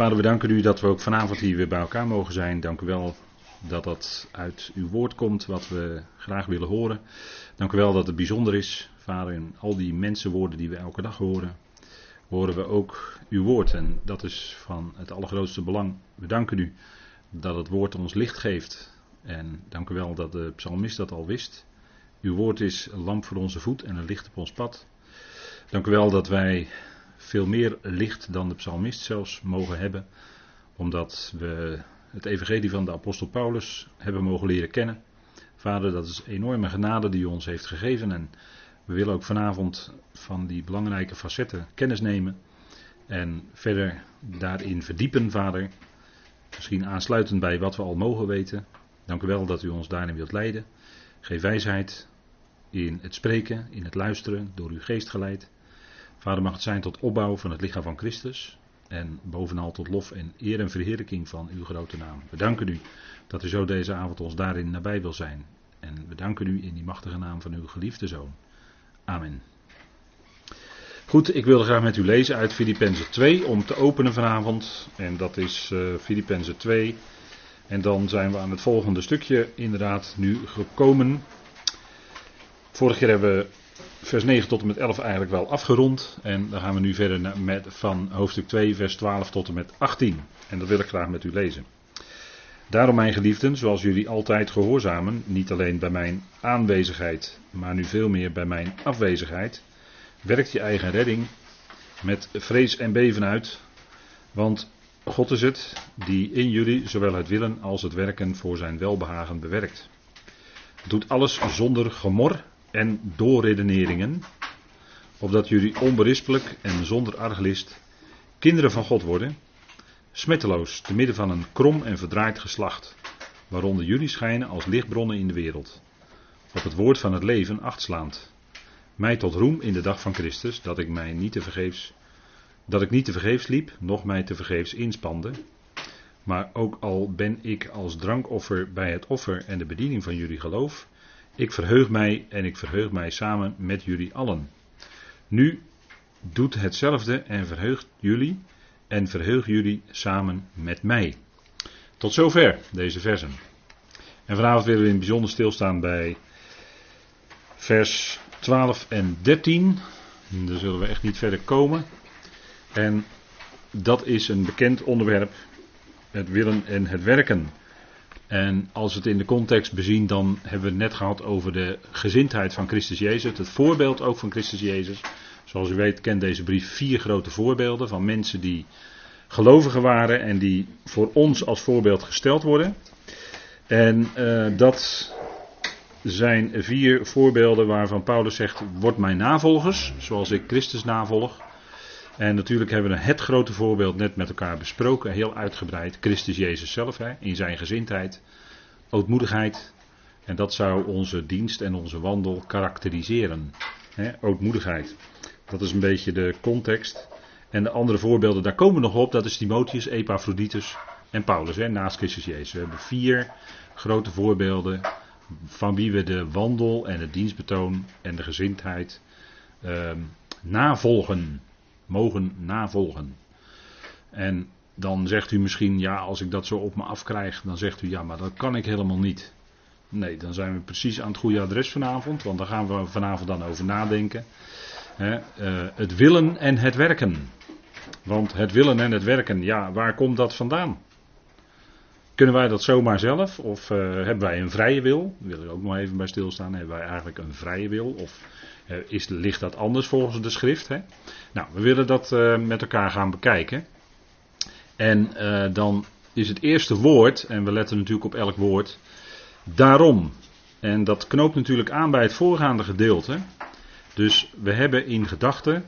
Vader, we danken u dat we ook vanavond hier weer bij elkaar mogen zijn. Dank u wel dat dat uit uw woord komt wat we graag willen horen. Dank u wel dat het bijzonder is, Vader, in al die mensenwoorden die we elke dag horen, horen we ook uw woord. En dat is van het allergrootste belang. We danken u dat het woord ons licht geeft. En dank u wel dat de psalmist dat al wist. Uw woord is een lamp voor onze voet en een licht op ons pad. Dank u wel dat wij veel meer licht dan de psalmist zelfs mogen hebben, omdat we het evangelie van de apostel Paulus hebben mogen leren kennen. Vader, dat is enorme genade die u ons heeft gegeven en we willen ook vanavond van die belangrijke facetten kennis nemen en verder daarin verdiepen, Vader. Misschien aansluitend bij wat we al mogen weten. Dank u wel dat u ons daarin wilt leiden. Geef wijsheid in het spreken, in het luisteren, door uw geest geleid. Vader mag het zijn tot opbouw van het lichaam van Christus. En bovenal tot lof en eer en verheerlijking van uw grote naam. We danken u dat u zo deze avond ons daarin nabij wil zijn. En we danken u in die machtige naam van uw geliefde zoon. Amen. Goed, ik wilde graag met u lezen uit Filippenzen 2 om te openen vanavond. En dat is uh, Filippenzen 2. En dan zijn we aan het volgende stukje inderdaad nu gekomen. Vorige keer hebben we vers 9 tot en met 11 eigenlijk wel afgerond. En dan gaan we nu verder met, van hoofdstuk 2, vers 12 tot en met 18. En dat wil ik graag met u lezen. Daarom, mijn geliefden, zoals jullie altijd gehoorzamen, niet alleen bij mijn aanwezigheid, maar nu veel meer bij mijn afwezigheid, werkt je eigen redding met vrees en beven uit. Want God is het die in jullie zowel het willen als het werken voor zijn welbehagen bewerkt. Doet alles zonder gemor en doorredeneringen, opdat jullie onberispelijk en zonder arglist kinderen van God worden, smetteloos te midden van een krom en verdraaid geslacht, waaronder jullie schijnen als lichtbronnen in de wereld, op het woord van het leven achtslaand, mij tot roem in de dag van Christus, dat ik mij niet te vergeefs, dat ik niet te vergeefs liep, noch mij te vergeefs inspande, maar ook al ben ik als drankoffer bij het offer en de bediening van jullie geloof, ik verheug mij en ik verheug mij samen met jullie allen. Nu doet hetzelfde en verheugt jullie en verheug jullie samen met mij. Tot zover deze versen. En vanavond willen we in het bijzonder stilstaan bij vers 12 en 13. Daar zullen we echt niet verder komen. En dat is een bekend onderwerp. Het willen en het werken. En als we het in de context bezien, dan hebben we het net gehad over de gezindheid van Christus Jezus. Het voorbeeld ook van Christus Jezus. Zoals u weet kent deze brief vier grote voorbeelden van mensen die gelovigen waren en die voor ons als voorbeeld gesteld worden. En uh, dat zijn vier voorbeelden waarvan Paulus zegt: Word mijn navolgers, zoals ik Christus navolg. En natuurlijk hebben we het grote voorbeeld net met elkaar besproken, heel uitgebreid. Christus Jezus zelf, hè, in zijn gezindheid, ootmoedigheid. En dat zou onze dienst en onze wandel karakteriseren. Hè, ootmoedigheid. Dat is een beetje de context. En de andere voorbeelden, daar komen we nog op. Dat is Timotheus, Epaphroditus en Paulus, hè, naast Christus Jezus. We hebben vier grote voorbeelden van wie we de wandel en het dienstbetoon en de gezindheid uh, navolgen mogen navolgen. En dan zegt u misschien, ja, als ik dat zo op me afkrijg, dan zegt u, ja, maar dat kan ik helemaal niet. Nee, dan zijn we precies aan het goede adres vanavond, want daar gaan we vanavond dan over nadenken. uh, het willen en het werken. Want het willen en het werken, ja, waar komt dat vandaan? Kunnen wij dat zomaar zelf? Of uh, hebben wij een vrije wil? Daar wil ik ook nog even bij stilstaan. Hebben wij eigenlijk een vrije wil? Of is, ligt dat anders volgens de schrift? Hè? Nou, we willen dat uh, met elkaar gaan bekijken. En dan is het eerste woord, en we letten natuurlijk op elk woord, daarom. En dat knoopt natuurlijk aan bij het voorgaande gedeelte. Dus we hebben in gedachten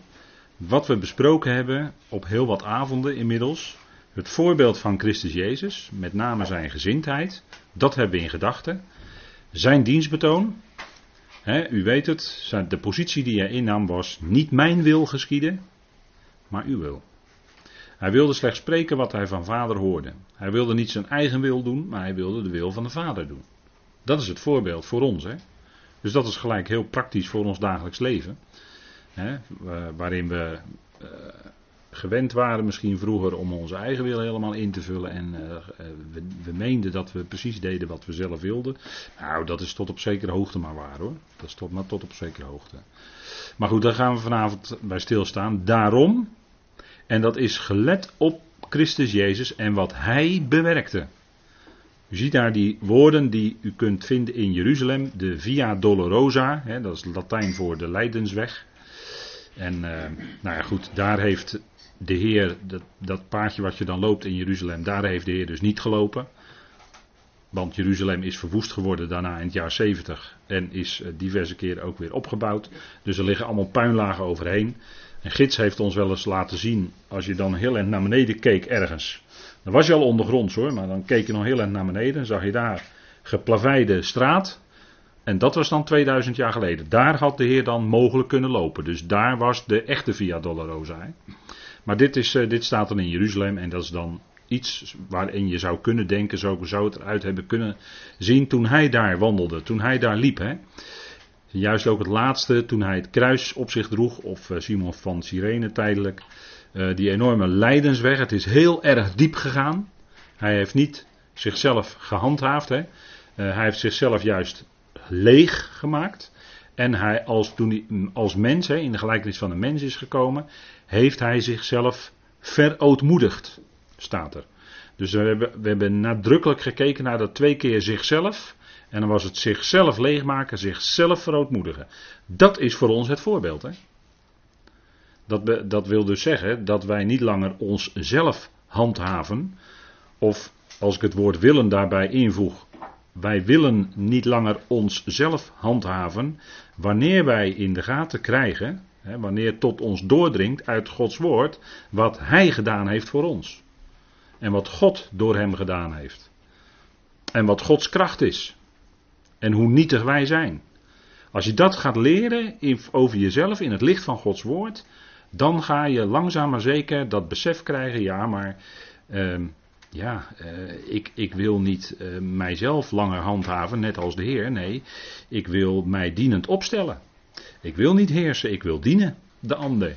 wat we besproken hebben op heel wat avonden inmiddels. Het voorbeeld van Christus Jezus, met name zijn gezindheid, dat hebben we in gedachten. Zijn dienstbetoon, u weet het, de positie die hij innam was niet mijn wil geschieden, maar uw wil. Hij wilde slechts spreken wat hij van vader hoorde. Hij wilde niet zijn eigen wil doen, maar hij wilde de wil van de vader doen. Dat is het voorbeeld voor ons. Hè? Dus dat is gelijk heel praktisch voor ons dagelijks leven. Waarin we uh, gewend waren misschien vroeger om onze eigen wil helemaal in te vullen. En uh, we, we, meenden dat we precies deden wat we zelf wilden. Nou, dat is tot op zekere hoogte maar waar hoor. Dat is tot, maar tot op zekere hoogte. Maar goed, daar gaan we vanavond bij stilstaan. Daarom, en dat is gelet op Christus Jezus en wat Hij bewerkte. U ziet daar die woorden die u kunt vinden in Jeruzalem, de Via Dolorosa, hè, dat is Latijn voor de Leidensweg. En uh, nou ja, goed, daar heeft de Heer, dat, dat wat je dan loopt in Jeruzalem, daar heeft de Heer dus niet gelopen. Want Jeruzalem is verwoest geworden daarna in het jaar 70 en is eh, diverse keren ook weer opgebouwd. Dus er liggen allemaal puinlagen overheen. En gids heeft ons wel eens laten zien, als je dan heel erg naar beneden keek ergens. Dan was je al ondergronds hoor, maar dan keek je nog heel erg naar beneden. En zag je daar geplaveide straat. En dat was dan 2000 jaar geleden. Daar had de Heer dan mogelijk kunnen lopen. Dus daar was de echte Via Dolorosa. Maar dit, is, eh, dit staat dan in Jeruzalem en dat is dan iets waarin je zou kunnen denken, zo zou het eruit hebben kunnen zien toen hij daar wandelde, toen hij daar liep. Hè. Juist ook het laatste, toen hij het kruis op zich droeg, of eh, Simon van Cyrene tijdelijk. Uh, die enorme lijdensweg, het is heel erg diep gegaan. Hij heeft niet zichzelf gehandhaafd. Hè. Hij heeft zichzelf juist leeg gemaakt. En hij, als, toen hij mm, als mens, hè, in de gelijkenis van een mens is gekomen, heeft hij zichzelf verootmoedigd, staat er. Dus we hebben, we hebben nadrukkelijk gekeken naar dat twee keer zichzelf. En dan was het zichzelf leegmaken, zichzelf verootmoedigen. Dat is voor ons het voorbeeld. Hè? Dat, dat wil dus zeggen dat wij niet langer onszelf handhaven. Of als ik het woord willen daarbij invoeg. Wij willen niet langer onszelf handhaven. Wanneer wij in de gaten krijgen wanneer tot ons doordringt uit Gods woord wat Hij gedaan heeft voor ons. En wat God door Hem gedaan heeft. En wat Gods kracht is. En hoe nietig wij zijn. Als je dat gaat leren over jezelf in het licht van Gods woord, dan ga je langzaam maar zeker dat besef krijgen, ja, maar uh, ja, uh, ik, ik wil niet uh, mijzelf langer handhaven, net als de Heer. Nee, ik wil mij dienend opstellen. Ik wil niet heersen, ik wil dienen, de ander.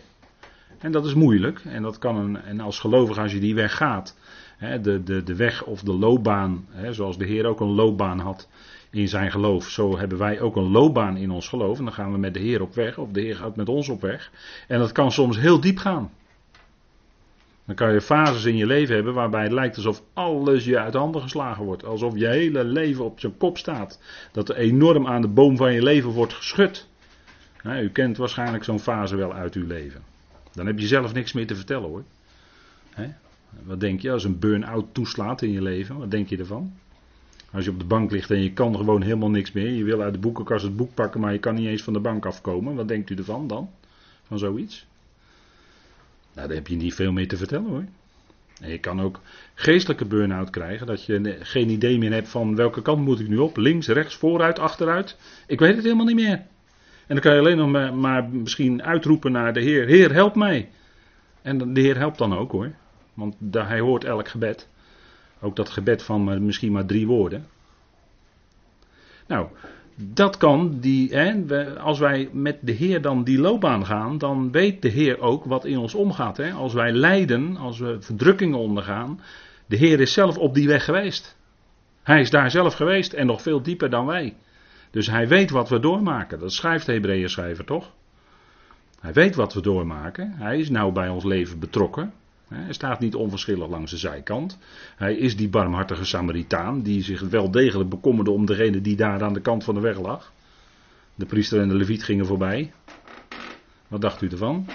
En dat is moeilijk. En, dat kan een, en als gelovige, als je die weg gaat, hè, de, de, de weg of de loopbaan, hè, zoals de Heer ook een loopbaan had in zijn geloof, zo hebben wij ook een loopbaan in ons geloof. En dan gaan we met de Heer op weg, of de Heer gaat met ons op weg. En dat kan soms heel diep gaan. Dan kan je fases in je leven hebben waarbij het lijkt alsof alles je uit handen geslagen wordt. Alsof je hele leven op zijn kop staat. Dat er enorm aan de boom van je leven wordt geschud. Nou, u kent waarschijnlijk zo'n fase wel uit uw leven. Dan heb je zelf niks meer te vertellen hoor. Wat denk je als een burn-out toeslaat in je leven? Wat denk je ervan? Als je op de bank ligt en je kan gewoon helemaal niks meer. Je wil uit de boekenkast het boek pakken, maar je kan niet eens van de bank afkomen. Wat denkt u ervan dan? Van zoiets? Nou, dan heb je niet veel meer te vertellen hoor. En je kan ook geestelijke burn-out krijgen. Dat je geen idee meer hebt van welke kant moet ik nu op. Links, rechts, vooruit, achteruit. Ik weet het helemaal niet meer. En dan kan je alleen nog maar, misschien uitroepen naar de Heer: Heer, help mij. En de Heer helpt dan ook hoor. Want hij hoort elk gebed. Ook dat gebed van misschien maar drie woorden. Nou, dat kan, die, hè, als wij met de Heer dan die loopbaan gaan, dan weet de Heer ook wat in ons omgaat. Hè. Als wij lijden, als we verdrukkingen ondergaan, de Heer is zelf op die weg geweest. Hij is daar zelf geweest en nog veel dieper dan wij. Dus hij weet wat we doormaken. Dat schrijft de Hebreeën schrijver toch? Hij weet wat we doormaken. Hij is nou bij ons leven betrokken. Hij staat niet onverschillig langs de zijkant. Hij is die barmhartige Samaritaan die zich wel degelijk bekommerde om degene die daar aan de kant van de weg lag. De priester en de leviet gingen voorbij. Wat dacht u ervan?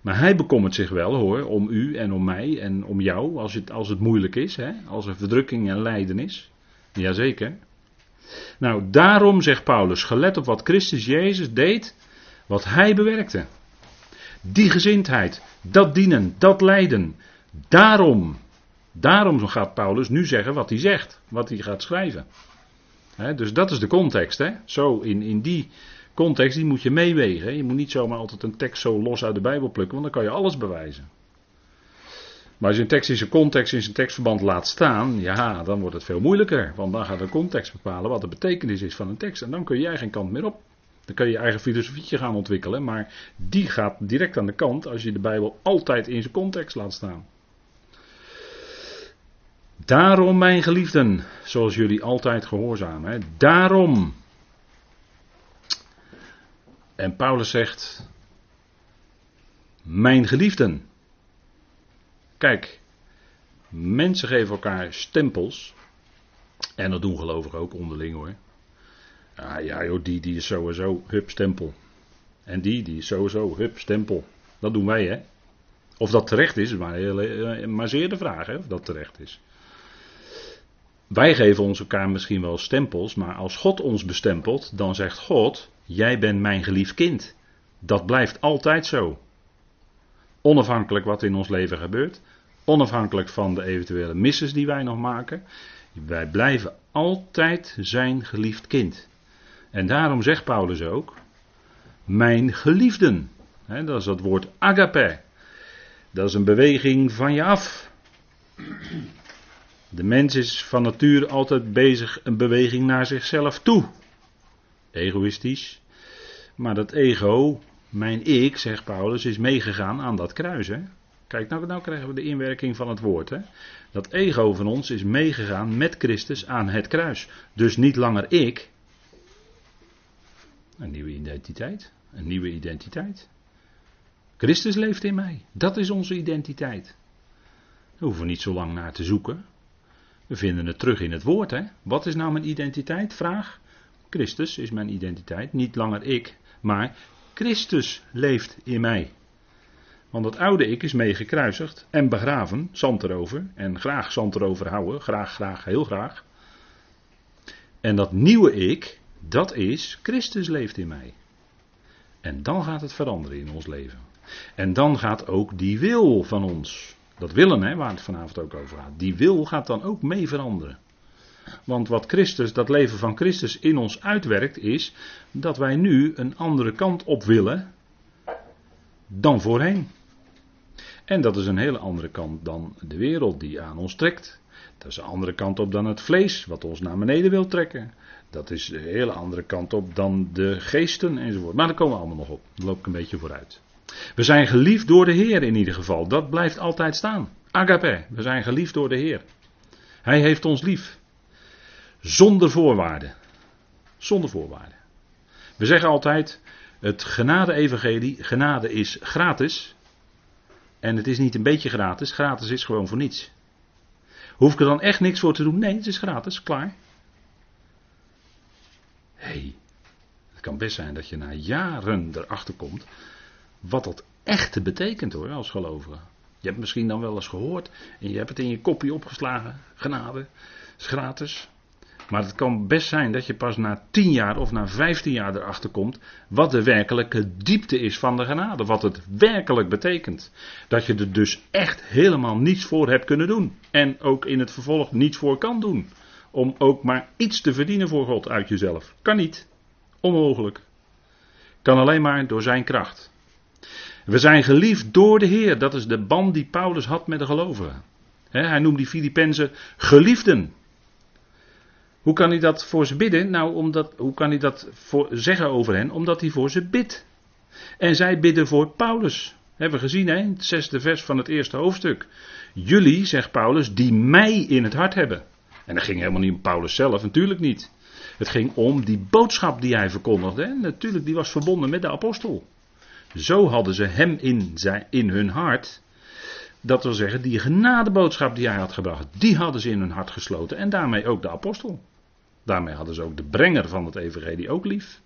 Maar hij bekommert zich wel hoor, om u en om mij en om jou als het, als het moeilijk is, hè? als er verdrukking en lijden is. Jazeker. Nou, daarom zegt Paulus, gelet op wat Christus Jezus deed, wat hij bewerkte. Die gezindheid, dat dienen, dat lijden. Daarom, daarom gaat Paulus nu zeggen wat hij zegt, wat hij gaat schrijven. dus dat is de context. Hè? Zo, in, in die context, die moet je meewegen. Je moet niet zomaar altijd een tekst zo los uit de Bijbel plukken, want dan kan je alles bewijzen. Maar als je een tekst in zijn context, in zijn tekstverband laat staan, ja, dan wordt het veel moeilijker. Want dan gaat de context bepalen wat de betekenis is van een tekst. En dan kun jij geen kant meer op. Dan kun je je eigen filosofietje gaan ontwikkelen, maar die gaat direct aan de kant als je de Bijbel altijd in zijn context laat staan. Daarom, mijn geliefden, zoals jullie altijd gehoorzamen, daarom. En Paulus zegt, mijn geliefden. Kijk, mensen geven elkaar stempels. En dat doen gelovigen ook onderling hoor. Ah, ja joh, die, die is sowieso, hup, stempel. En die, die is sowieso, hup, stempel. Dat doen wij hè. Of dat terecht is, maar, eh, maar zeer de vraag hè, of dat terecht is. Wij geven ons elkaar misschien wel stempels, maar als God ons bestempelt, dan zegt God: Jij bent mijn geliefd kind. Dat blijft altijd zo. Onafhankelijk wat in ons leven gebeurt, onafhankelijk van de eventuele misses die wij nog maken, wij blijven altijd zijn geliefd kind. En daarom zegt Paulus ook: Mijn geliefden. dat is dat woord agape. Dat is een beweging van je af. De mens is van nature altijd bezig een beweging naar zichzelf toe. Egoïstisch. Maar dat ego, mijn ik, zegt Paulus, is meegegaan aan dat kruis. Kijk, nou, nou krijgen we de inwerking van het woord. Dat ego van ons is meegegaan met Christus aan het kruis. Dus niet langer ik. Een nieuwe identiteit. Een nieuwe identiteit. Christus leeft in mij. Dat is onze identiteit. Daar hoeven we niet zo lang naar te zoeken. We vinden het terug in het woord. Hè? Wat is nou mijn identiteit? Vraag. Christus is mijn identiteit. Niet langer ik, maar Christus leeft in mij. Want het oude ik is mee gekruisigd en begraven, zand erover. En graag zand erover houden, graag, graag, heel graag. En dat nieuwe ik, dat is Christus leeft in mij. En dan gaat het veranderen in ons leven. En dan gaat ook die wil van ons, dat willen, hè, waar het vanavond ook over gaat. Die wil gaat dan ook mee veranderen. Want wat Christus, dat leven van Christus in ons uitwerkt, is dat wij nu een andere kant op willen dan voorheen. En dat is een hele andere kant dan de wereld die aan ons trekt. Dat is een andere kant op dan het vlees, wat ons naar beneden wil trekken. Dat is een hele andere kant op dan de geesten enzovoort. Maar daar komen we allemaal nog op. Dan loop ik een beetje vooruit. We zijn geliefd door de Heer in ieder geval. Dat blijft altijd staan. Agape. We zijn geliefd door de Heer. Hij heeft ons lief. Zonder voorwaarden. Zonder voorwaarden. We zeggen altijd: het genade-evangelie, genade is gratis. En het is niet een beetje gratis, gratis is gewoon voor niets. Hoef ik er dan echt niks voor te doen? Nee, het is gratis, klaar. Hey, het kan best zijn dat je na jaren erachter komt wat dat echt betekent hoor, als gelovige. Je hebt misschien dan wel eens gehoord en je hebt het in je kopje opgeslagen. Genade, is gratis. Maar het kan best zijn dat je pas na 10 jaar of na 15 jaar erachter komt wat de werkelijke diepte is van de genade. Wat het werkelijk betekent. Dat je er dus echt helemaal niets voor hebt kunnen doen. En ook in het vervolg niets voor kan doen. Om ook maar iets te verdienen voor God uit jezelf. Kan niet. Onmogelijk. Kan alleen maar door zijn kracht. We zijn geliefd door de Heer. Dat is de band die Paulus had met de gelovigen. hij noemt die Filippenzen geliefden. Hoe kan hij dat voor ze bidden? Nou, omdat, hoe kan hij dat voor, zeggen over hen? Omdat hij voor ze bidt. En zij bidden voor Paulus. Hebben we gezien, hè? Het zesde vers van het eerste hoofdstuk. Jullie, zegt Paulus, die mij in het hart hebben. En dat ging helemaal niet om Paulus zelf, natuurlijk niet. Het ging om die boodschap die hij verkondigde. Hè? Natuurlijk, die was verbonden met de apostel. Zo hadden ze hem in, zijn, in hun hart. Dat wil zeggen, die genadeboodschap die hij had gebracht, die hadden ze in hun hart gesloten. En daarmee ook de apostel. Daarmee hadden ze ook de brenger van het evangelie ook lief.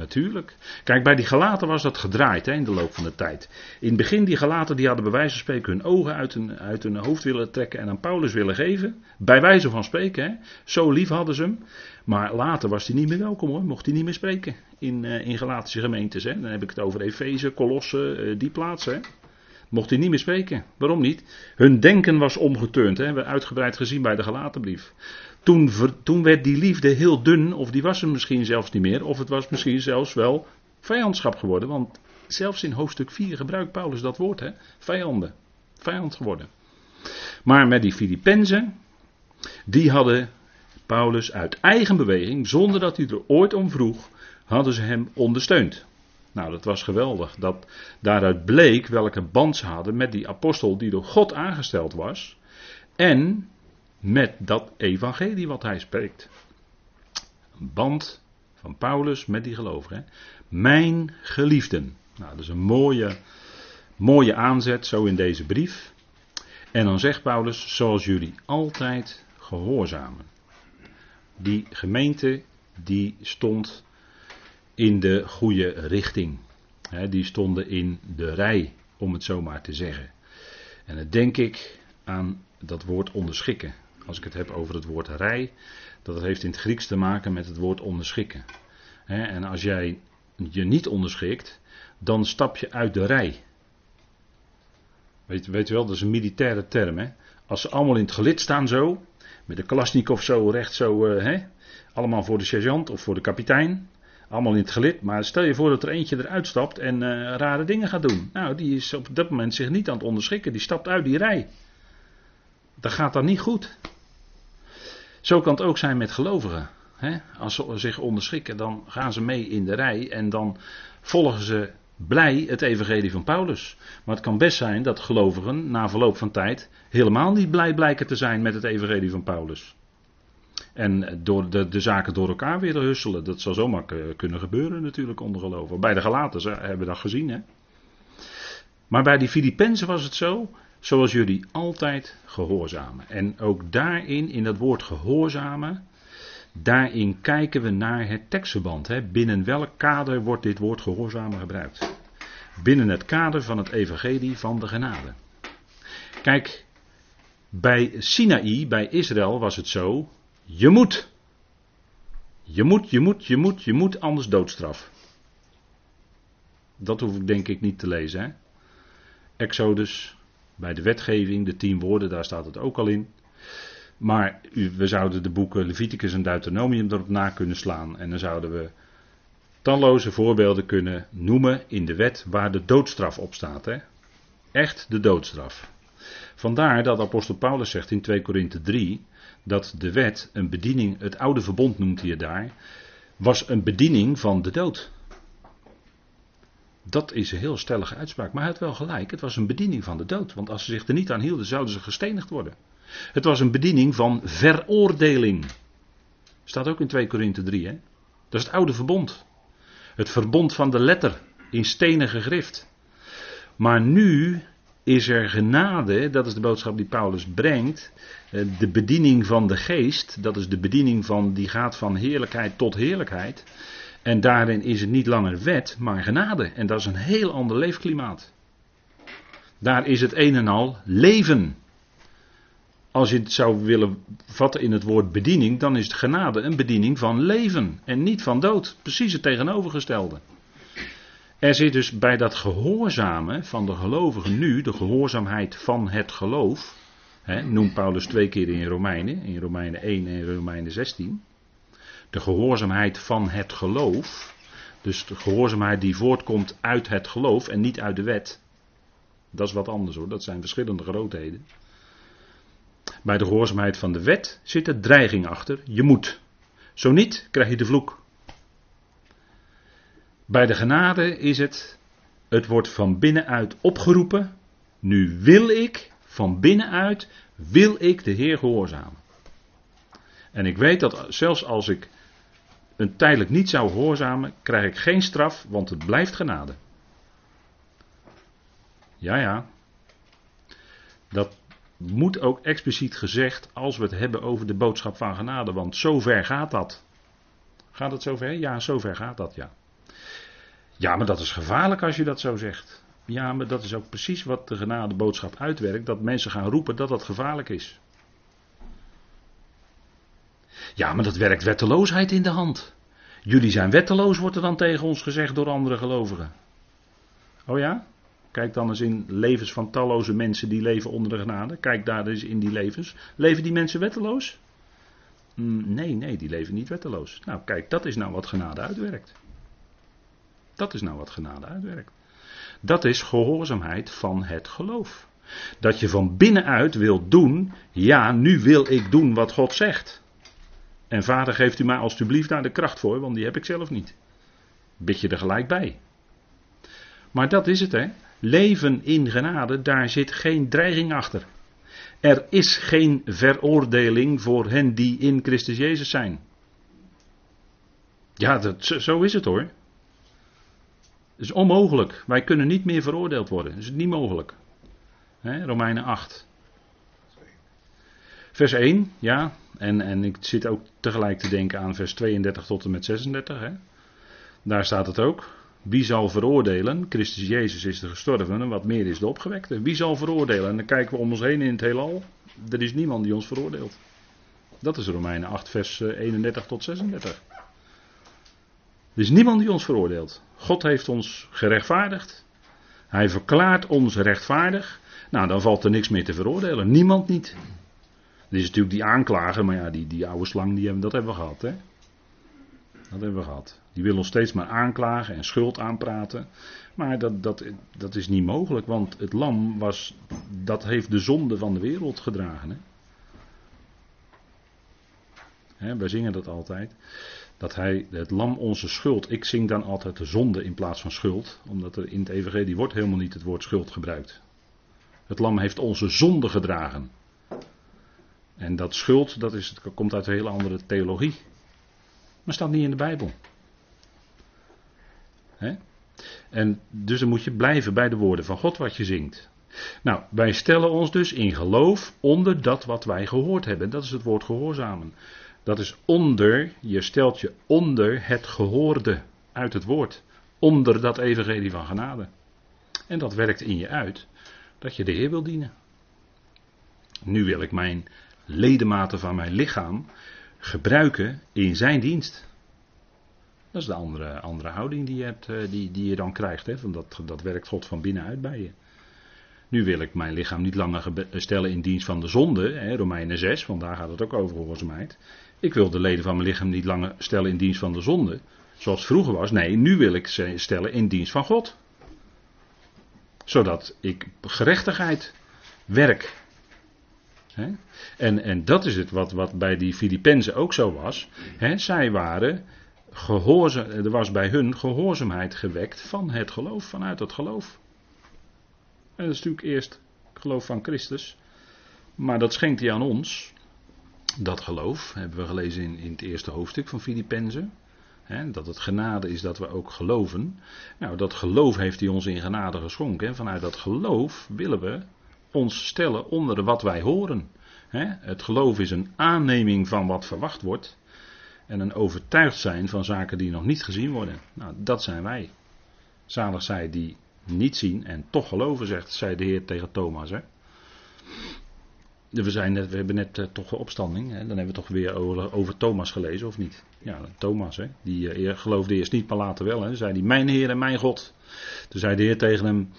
Natuurlijk. Kijk, bij die gelaten was dat gedraaid hè, in de loop van de tijd. In het begin, die gelaten die hadden bij wijze van spreken hun ogen uit hun, uit hun hoofd willen trekken en aan Paulus willen geven. Bij wijze van spreken, hè. zo lief hadden ze hem. Maar later was hij niet meer welkom hoor, mocht hij niet meer spreken in, uh, in Galatische gemeentes. Hè. Dan heb ik het over Efeze, Colosse, uh, die plaatsen. Mocht hij niet meer spreken. Waarom niet? Hun denken was omgeturnd. Hè. Hebben we uitgebreid gezien bij de Galatenbrief. Toen, toen werd die liefde heel dun, of die was er misschien zelfs niet meer, of het was misschien zelfs wel vijandschap geworden. Want zelfs in hoofdstuk 4 gebruikt Paulus dat woord, hè? vijanden, vijand geworden. Maar met die Filippenzen, die hadden Paulus uit eigen beweging, zonder dat hij er ooit om vroeg, hadden ze hem ondersteund. Nou, dat was geweldig. Dat daaruit bleek welke band ze hadden met die apostel die door God aangesteld was. En met dat evangelie wat hij spreekt. Een band van Paulus met die gelovigen. Mijn geliefden. Nou, dat is een mooie, mooie aanzet zo in deze brief. En dan zegt Paulus, zoals jullie altijd gehoorzamen. Die gemeente die stond in de goede richting. die stonden in de rij, om het zo maar te zeggen. En dan denk ik aan dat woord onderschikken. Als ik het heb over het woord rij, dat heeft in het Grieks te maken met het woord onderschikken. en als jij je niet onderschikt, dan stap je uit de rij. Weet, weet je wel, dat is een militaire term. Hè? Als ze allemaal in het gelid staan zo, met de Kalasnikov zo recht zo, uh, hè? allemaal voor de sergeant of voor de kapitein. Allemaal in het gelid, maar stel je voor dat er eentje eruit stapt en uh, rare dingen gaat doen. Nou, die is op dat moment zich niet aan het onderschikken, die stapt uit die rij. Dat gaat dan niet goed. Zo kan het ook zijn met gelovigen. Als ze zich onderschikken, dan gaan ze mee in de rij en dan volgen ze blij het evangelie van Paulus. Maar het kan best zijn dat gelovigen na verloop van tijd helemaal niet blij blijken te zijn met het evangelie van Paulus. En door de, de zaken door elkaar weer husselen. Dat zal zomaar kunnen gebeuren natuurlijk onder geloven. Bij de Galaten hebben we dat gezien. Maar bij die Filippenzen was het zo. Zoals jullie altijd gehoorzamen. En ook daarin, in dat woord gehoorzamen. Daarin kijken we naar het tekstverband. Hè? Binnen welk kader wordt dit woord gehoorzamen gebruikt? Binnen het kader van het evangelie van de genade. Kijk, bij Sinaï, bij Israël was het zo, je moet. Je moet, je moet, je moet, je moet, anders doodstraf. Dat hoef ik denk ik niet te lezen. Hè? Exodus, bij de wetgeving, de tien woorden, daar staat het ook al in. Maar we zouden de boeken Leviticus en Deuteronomium erop na kunnen slaan. En dan zouden we talloze voorbeelden kunnen noemen in de wet waar de doodstraf op staat. Hè? Echt de doodstraf. Vandaar dat apostel Paulus zegt in 2 Korinthe 3 dat de wet een bediening, het oude verbond noemt hij daar, was een bediening van de dood. Dat is een heel stellige uitspraak, maar hij had wel gelijk. Het was een bediening van de dood, want als ze zich er niet aan hielden, zouden ze gestenigd worden. Het was een bediening van veroordeling. Staat ook in 2 Korinthe 3, hè? Dat is het oude verbond. Het verbond van de letter in stenen gegrift. Maar nu is er genade, dat is de boodschap die Paulus brengt. Eh, de bediening van de geest, dat is de bediening van die gaat van heerlijkheid tot heerlijkheid. En daarin is het niet langer wet, maar genade. En dat is een heel ander leefklimaat. Daar is het een en al leven. Als je het zou willen vatten in het woord bediening, dan is genade een bediening van leven en niet van dood. Precies het tegenovergestelde. Er zit dus bij dat gehoorzamen van de gelovigen nu, de gehoorzaamheid van het geloof, hè, noemt Paulus twee keer in Romeinen, in Romeinen 1 en Romeinen 16. De gehoorzaamheid van het geloof, dus de gehoorzaamheid die voortkomt uit het geloof en niet uit de wet. Dat is wat anders hoor, dat zijn verschillende grootheden. Bij de gehoorzaamheid van de wet zit er dreiging achter, je moet. Zo niet, krijg je de vloek. Bij de genade is het, het wordt van binnenuit opgeroepen. Nu wil ik, van binnenuit, wil ik de Heer gehoorzamen. En ik weet dat zelfs als ik een tijdelijk niet zou gehoorzamen, krijg ik geen straf, want het blijft genade. Ja, ja. Dat moet ook expliciet gezegd als we het hebben over de boodschap van genade, want zover gaat dat. Gaat het zover? Ja, zover gaat dat, ja. Ja, maar dat is gevaarlijk als je dat zo zegt. Ja, maar dat is ook precies wat de genadeboodschap uitwerkt. Dat mensen gaan roepen dat dat gevaarlijk is. Ja, maar dat werkt wetteloosheid in de hand. Jullie zijn wetteloos, wordt er dan tegen ons gezegd door andere gelovigen. Oh ja? Kijk dan eens in levens van talloze mensen die leven onder de genade. Kijk daar eens in die levens. Leven die mensen wetteloos? Mm, nee, nee, die leven niet wetteloos. Nou, kijk, dat is nou wat genade uitwerkt. Dat is nou wat genade uitwerkt. Dat is gehoorzaamheid van het geloof. Dat je van binnenuit wilt doen, ja, nu wil ik doen wat God zegt. En vader geeft u mij alstublieft daar de kracht voor, want die heb ik zelf niet. bid je er gelijk bij. Maar dat is het, hè. Leven in genade, daar zit geen dreiging achter. Er is geen veroordeling voor hen die in Christus Jezus zijn. Ja, dat, zo is het hoor. Het is onmogelijk. Wij kunnen niet meer veroordeeld worden. Dat is niet mogelijk. Romeinen 8. Vers 1, ja. En, en ik zit ook tegelijk te denken aan vers 32 tot en met 36. Hè. Daar staat het ook. Wie zal veroordelen? Christus Jezus is de gestorven en wat meer is de opgewekte. Wie zal veroordelen? En dan kijken we om ons heen in het heelal. Er is niemand die ons veroordeelt. Dat is Romeinen 8, vers 31 tot 36. Er is niemand die ons veroordeelt. God heeft ons gerechtvaardigd. Hij verklaart ons rechtvaardig. Nou, dan valt er niks meer te veroordelen. Niemand niet. Er is natuurlijk die aanklager, maar ja, die, die oude slang, die hebben, dat hebben we gehad. Hè? Dat hebben we gehad. Die wil ons steeds maar aanklagen en schuld aanpraten. Maar dat, dat, dat is niet mogelijk, want het lam was, dat heeft de zonde van de wereld gedragen. Hè? Hè, wij zingen dat altijd. Dat hij, het lam onze schuld. Ik zing dan altijd de zonde in plaats van schuld. Omdat er in het evangelie wordt helemaal niet het woord schuld gebruikt. Het lam heeft onze zonde gedragen. En dat schuld, dat, is, dat komt uit een hele andere theologie. Maar staat niet in de Bijbel. En dus dan moet je blijven bij de woorden van God wat je zingt. Nou, wij stellen ons dus in geloof onder dat wat wij gehoord hebben. Dat is het woord gehoorzamen. Dat is onder, je stelt je onder het gehoorde uit het woord. Onder dat evangelie van genade. En dat werkt in je uit dat je de Heer wil dienen. Nu wil ik mijn ledematen van mijn lichaam gebruiken in zijn dienst. Dat is de andere, andere houding die je, hebt, eh, die, die je dan krijgt. Hè? Van dat, dat werkt God van binnenuit bij je. Nu wil ik mijn lichaam niet langer stellen in dienst van de zonde. Hè? Romeinen 6, want daar gaat het ook over gehoorzaamheid. Ik wil de leden van mijn lichaam niet langer stellen in dienst van de zonde. Zoals vroeger was. Nee, nu wil ik ze stellen in dienst van God. Zodat ik gerechtigheid werk. En, en dat is het wat, wat bij die Filippenzen ook zo was. zij waren gehoorzaam, er was bij hun gehoorzaamheid gewekt van het geloof, vanuit het geloof. En dat is natuurlijk eerst geloof van Christus. Maar dat schenkt hij aan ons. Dat geloof hebben we gelezen in, in het eerste hoofdstuk van Filippenzen. dat het genade is dat we ook geloven. Nou, dat geloof heeft hij ons in genade geschonken. En vanuit dat geloof willen we ons stellen onder wat wij horen. het geloof is een aanneming van wat verwacht wordt. En een overtuigd zijn van zaken die nog niet gezien worden. Nou, dat zijn wij. Zalig zij die niet zien en toch geloven, zegt, zei de Heer tegen Thomas. We, zijn net, we hebben net uh, toch een opstanding. Hè? Dan hebben we toch weer over, over, Thomas gelezen, of niet? Ja, Thomas, hè? die uh, geloofde eerst niet, maar later wel. Hè? Zei hij, mijn Heer en mijn God. Toen zei de Heer tegen hem,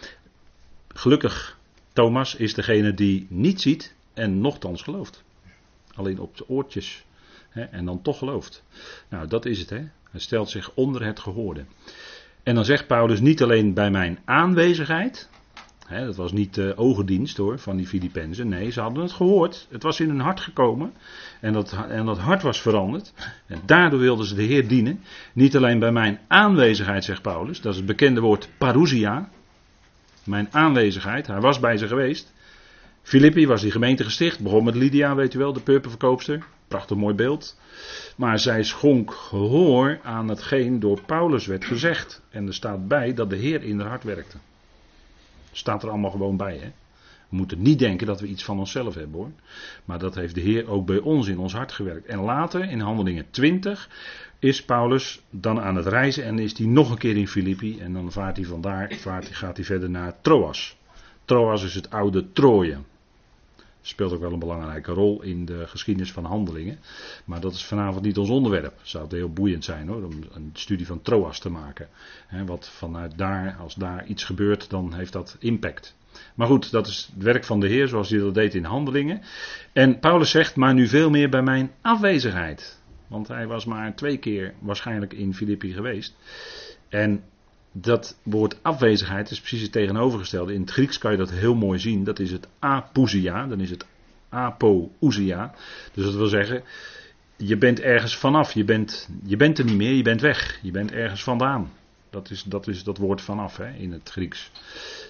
gelukkig, Thomas is degene die niet ziet en nochtans gelooft. Alleen op de oortjes Hè, en dan toch gelooft. Nou, dat is het. Hè. Hij stelt zich onder het gehoorde. En dan zegt Paulus niet alleen bij mijn aanwezigheid. Hè, dat was niet de ogendienst hoor, van die Filippenzen. Nee, ze hadden het gehoord. Het was in hun hart gekomen. En dat, en dat hart was veranderd. En daardoor wilden ze de Heer dienen. Niet alleen bij mijn aanwezigheid, zegt Paulus. Dat is het bekende woord parousia. Mijn aanwezigheid. Hij was bij ze geweest. Filippi was die gemeente gesticht. Begon met Lydia, weet u wel, de purperverkoopster. Prachtig mooi beeld. Maar zij schonk gehoor aan hetgeen door Paulus werd gezegd. En er staat bij dat de Heer in haar hart werkte. Staat er allemaal gewoon bij, hè? We moeten niet denken dat we iets van onszelf hebben hoor. Maar dat heeft de Heer ook bij ons in ons hart gewerkt. En later, in handelingen 20, is Paulus dan aan het reizen en is hij nog een keer in Filippi. En dan vaart hij vandaar, vaart, gaat hij verder naar Troas. Troas is het oude Troje speelt ook wel een belangrijke rol in de geschiedenis van handelingen. Maar dat is vanavond niet ons onderwerp. Zou het heel boeiend zijn hoor, om een studie van Troas te maken. wat vanuit daar, als daar iets gebeurt, dan heeft dat impact. Maar goed, dat is het werk van de Heer zoals hij dat deed in handelingen. En Paulus zegt, maar nu veel meer bij mijn afwezigheid. Want hij was maar twee keer waarschijnlijk in Filippi geweest. En dat woord afwezigheid is precies het tegenovergestelde. In het Grieks kan je dat heel mooi zien. Dat is het apousia, dan is het apousia. Dus dat wil zeggen, je bent ergens vanaf. Je bent, je bent er niet meer, je bent weg. Je bent ergens vandaan. Dat is, dat is dat woord vanaf hè, in het Grieks.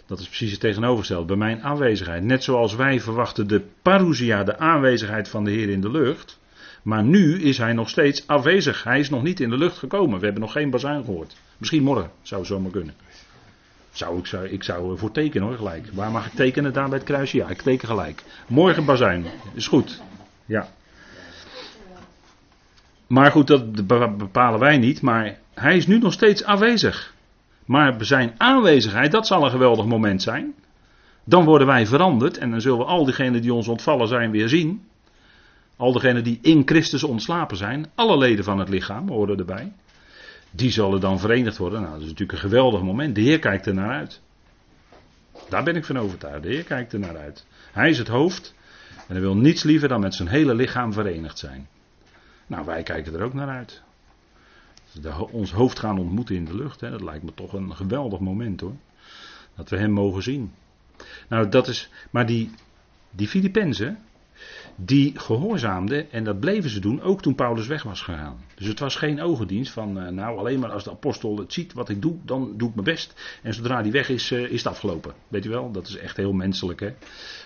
Dat is precies het tegenovergestelde. Bij mijn aanwezigheid. Net zoals wij verwachten de parousia, de aanwezigheid van de Heer in de lucht. Maar nu is hij nog steeds afwezig. Hij is nog niet in de lucht gekomen. We hebben nog geen bazuin gehoord. Misschien morgen zou het zomaar kunnen. Zou ik, zou, ik zou voor tekenen hoor, gelijk. Waar mag ik tekenen daar bij het kruisje? Ja, ik teken gelijk. Morgen bazuin. Is goed. Ja. Maar goed, dat bepalen wij niet. Maar hij is nu nog steeds afwezig. Maar zijn aanwezigheid, dat zal een geweldig moment zijn. Dan worden wij veranderd en dan zullen we al diegenen die ons ontvallen zijn weer zien. Al diegenen die in Christus ontslapen zijn, alle leden van het lichaam horen erbij. Die zullen dan verenigd worden. Nou, dat is natuurlijk een geweldig moment. De Heer kijkt er naar uit. Daar ben ik van overtuigd. De Heer kijkt er naar uit. Hij is het hoofd. En hij wil niets liever dan met zijn hele lichaam verenigd zijn. Nou, wij kijken er ook naar uit. Ons hoofd gaan ontmoeten in de lucht. Hè, dat lijkt me toch een geweldig moment hoor. Dat we hem mogen zien. Nou, dat is. Maar die, die Filippenzen die gehoorzaamden en dat bleven ze doen, ook toen Paulus weg was gegaan. Dus het was geen ogendienst van, uh, nou alleen maar als de apostel het ziet wat ik doe, dan doe ik mijn best. En zodra die weg is, uh, is het afgelopen. Weet u wel, dat is echt heel menselijk. Hè?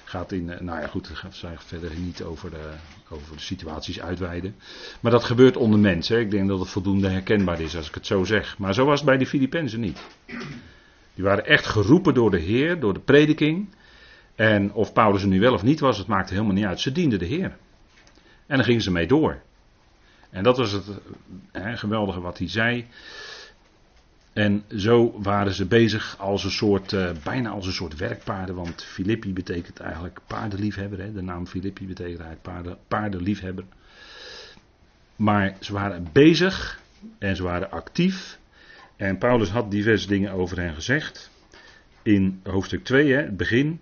Gaat in, uh, nou ja goed, ik ga verder niet over de, over de situaties uitweiden. Maar dat gebeurt onder mensen. Ik denk dat het voldoende herkenbaar is als ik het zo zeg. Maar zo was het bij de Filippenzen niet. Die waren echt geroepen door de Heer, door de prediking. En of Paulus er nu wel of niet was, het maakte helemaal niet uit. Ze dienden de Heer. En dan gingen ze mee door. En dat was het hè, geweldige wat hij zei. En zo waren ze bezig als een soort, uh, bijna als een soort werkpaarden. Want Filippi betekent eigenlijk paardenliefhebber. Hè? De naam Filippi betekent eigenlijk paarden, paardenliefhebber. Maar ze waren bezig en ze waren actief. En Paulus had diverse dingen over hen gezegd. In hoofdstuk 2, hè, het begin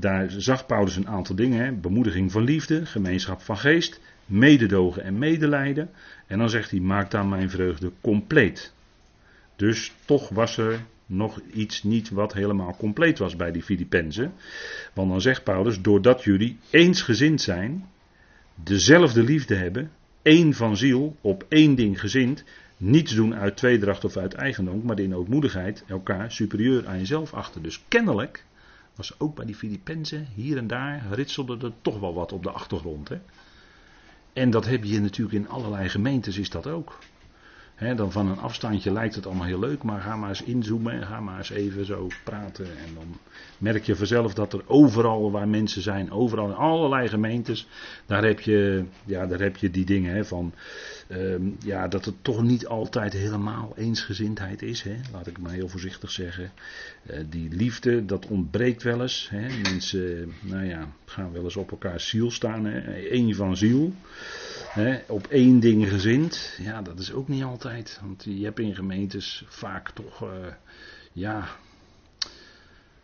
daar zag Paulus een aantal dingen. Hè? Bemoediging van liefde, gemeenschap van geest, mededogen en medelijden. En dan zegt hij, maak dan mijn vreugde compleet. Dus toch was er nog iets niet wat helemaal compleet was bij die Filippenzen. Want dan zegt Paulus, doordat jullie eensgezind zijn, dezelfde liefde hebben, één van ziel, op één ding gezind, niets doen uit tweedracht of uit eigendom, maar in ootmoedigheid elkaar superieur aan jezelf achten. Dus kennelijk was ook bij die Filippenzen, hier en daar ritselde er toch wel wat op de achtergrond. Hè? En dat heb je natuurlijk in allerlei gemeentes, is dat ook dan van een afstandje lijkt het allemaal heel leuk, maar ga maar eens inzoomen en ga maar eens even zo praten. En dan merk je vanzelf dat er overal waar mensen zijn, overal in allerlei gemeentes, daar heb je, ja, daar heb je die dingen van, ehm, ja, dat het toch niet altijd helemaal eensgezindheid is. laat ik maar heel voorzichtig zeggen. Uh, die liefde, dat ontbreekt wel eens. Mensen, nou ja, gaan wel eens op elkaar ziel staan, hè? één van ziel op één ding gezind, ja, dat is ook niet altijd. Want je hebt in gemeentes vaak toch, uh, ja,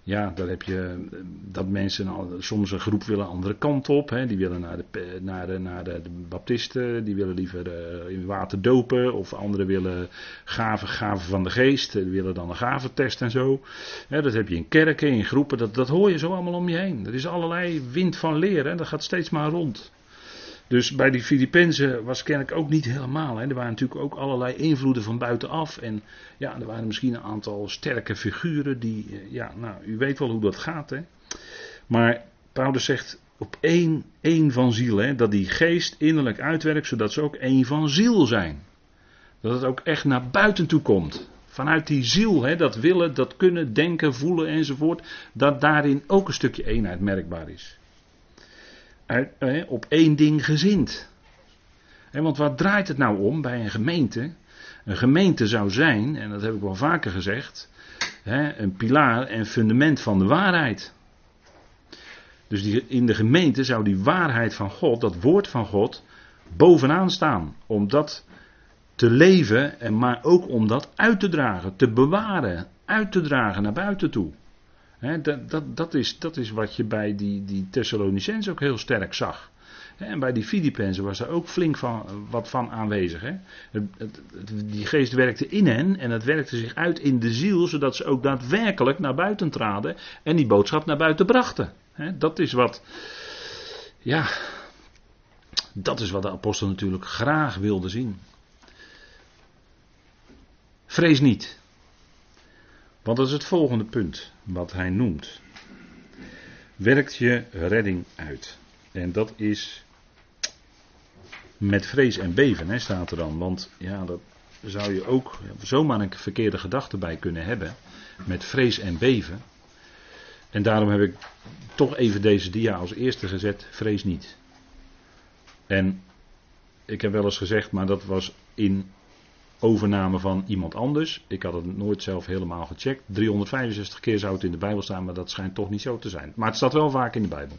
ja, daar heb je dat mensen soms een groep willen andere kant op. Hè. Die willen naar de, naar de, naar de, baptisten, die willen liever uh, in water dopen. Of anderen willen gaven, gaven van de geest, die willen dan een gaventest en zo. Dat heb je in kerken, in groepen, dat, dat hoor je zo allemaal om je heen. Er is allerlei wind van leren, dat gaat steeds maar rond. Dus bij die Filippenzen was kennelijk ook niet helemaal. Hè. Er waren natuurlijk ook allerlei invloeden van buitenaf. En ja, er waren misschien een aantal sterke figuren die, eh, ja, nou, u weet wel hoe dat gaat. Hè. Maar Paulus zegt op één, één van ziel, hè, dat die geest innerlijk uitwerkt, zodat ze ook één van ziel zijn. Dat het ook echt naar buiten toe komt. Vanuit die ziel, hè, dat willen, dat kunnen, denken, voelen enzovoort, dat daarin ook een stukje eenheid merkbaar is op één ding gezind. Want wat draait het nou om bij een gemeente? Een gemeente zou zijn, en dat heb ik wel vaker gezegd, een pilaar en fundament van de waarheid. Dus die, in de gemeente zou die waarheid van God, dat woord van God, bovenaan staan. Om dat te leven, en maar ook om dat uit te dragen, te bewaren, uit te dragen naar buiten toe dat, dat, is, dat is wat je bij die, die ook heel sterk zag. en bij die Filippenzen was er ook flink van, wat van aanwezig. die geest werkte in hen en het werkte zich uit in de ziel, zodat ze ook daadwerkelijk naar buiten traden en die boodschap naar buiten brachten. dat is wat, ja, dat is wat de apostel natuurlijk graag wilde zien. Vrees niet. Want dat is het volgende punt wat hij noemt. Werkt je redding uit. En dat is met vrees en beven, hè, staat er dan. Want ja, dat zou je ook zomaar een verkeerde gedachte bij kunnen hebben. Met vrees en beven. En daarom heb ik toch even deze dia als eerste gezet. Vrees niet. En ik heb wel eens gezegd, maar dat was in overname van iemand anders. Ik had het nooit zelf helemaal gecheckt. 365 keer zou het in de Bijbel staan, maar dat schijnt toch niet zo te zijn. Maar het staat wel vaak in de Bijbel.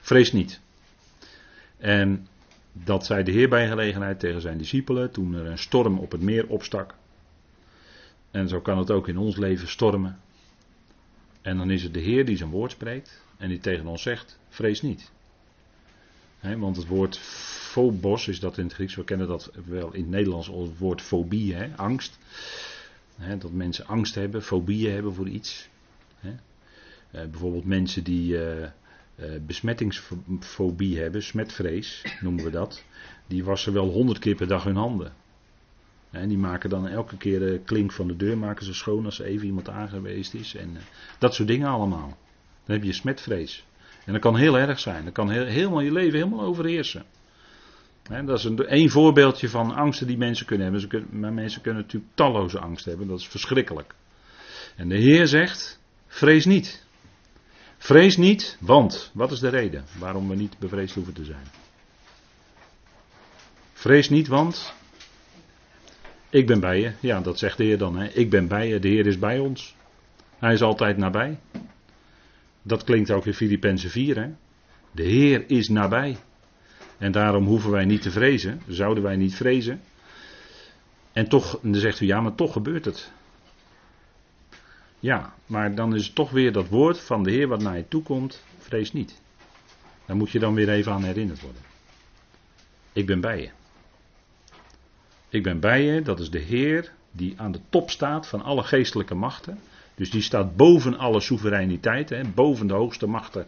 Vrees niet. En dat zei de Heer bij gelegenheid tegen zijn discipelen toen er een storm op het meer opstak. En zo kan het ook in ons leven stormen. En dan is het de Heer die zijn woord spreekt en die tegen ons zegt: vrees niet. Want het woord phobos is dat in het Grieks, we kennen dat wel in het Nederlands als het woord fobie, angst. dat mensen angst hebben, fobieën hebben voor iets. Eh, bijvoorbeeld mensen die uh, besmettingsfobie hebben, smetvrees noemen we dat. Die wassen wel honderd keer per dag hun handen. En die maken dan elke keer de klink van de deur maken ze schoon als er even iemand aangeweest is. En dat soort dingen allemaal. Dan heb je smetvrees. En dat kan heel erg zijn. Dat kan helemaal je leven helemaal overheersen dat is een, een voorbeeldje van angsten die mensen kunnen hebben. Maar mensen kunnen natuurlijk talloze angst hebben. Dat is verschrikkelijk. En de Heer zegt: vrees niet. Vrees niet, want. Wat is de reden waarom we niet bevreesd hoeven te zijn? Vrees niet, want. Ik ben bij je. Ja, dat zegt de Heer dan. Ik ben bij je. De Heer is bij ons. Hij is altijd nabij. Dat klinkt ook in Filippenzen 4. Hè. De Heer is nabij. En daarom hoeven wij niet te vrezen. Zouden wij niet vrezen. En toch, dan zegt u ja, maar toch gebeurt het. Ja, maar dan is het toch weer dat woord van de Heer wat naar je toe komt. Vrees niet. Daar moet je dan weer even aan herinnerd worden. Ik ben bij je. Ik ben bij je, dat is de Heer die aan de top staat van alle geestelijke machten. Dus die staat boven alle soevereiniteit, hè, boven de hoogste machten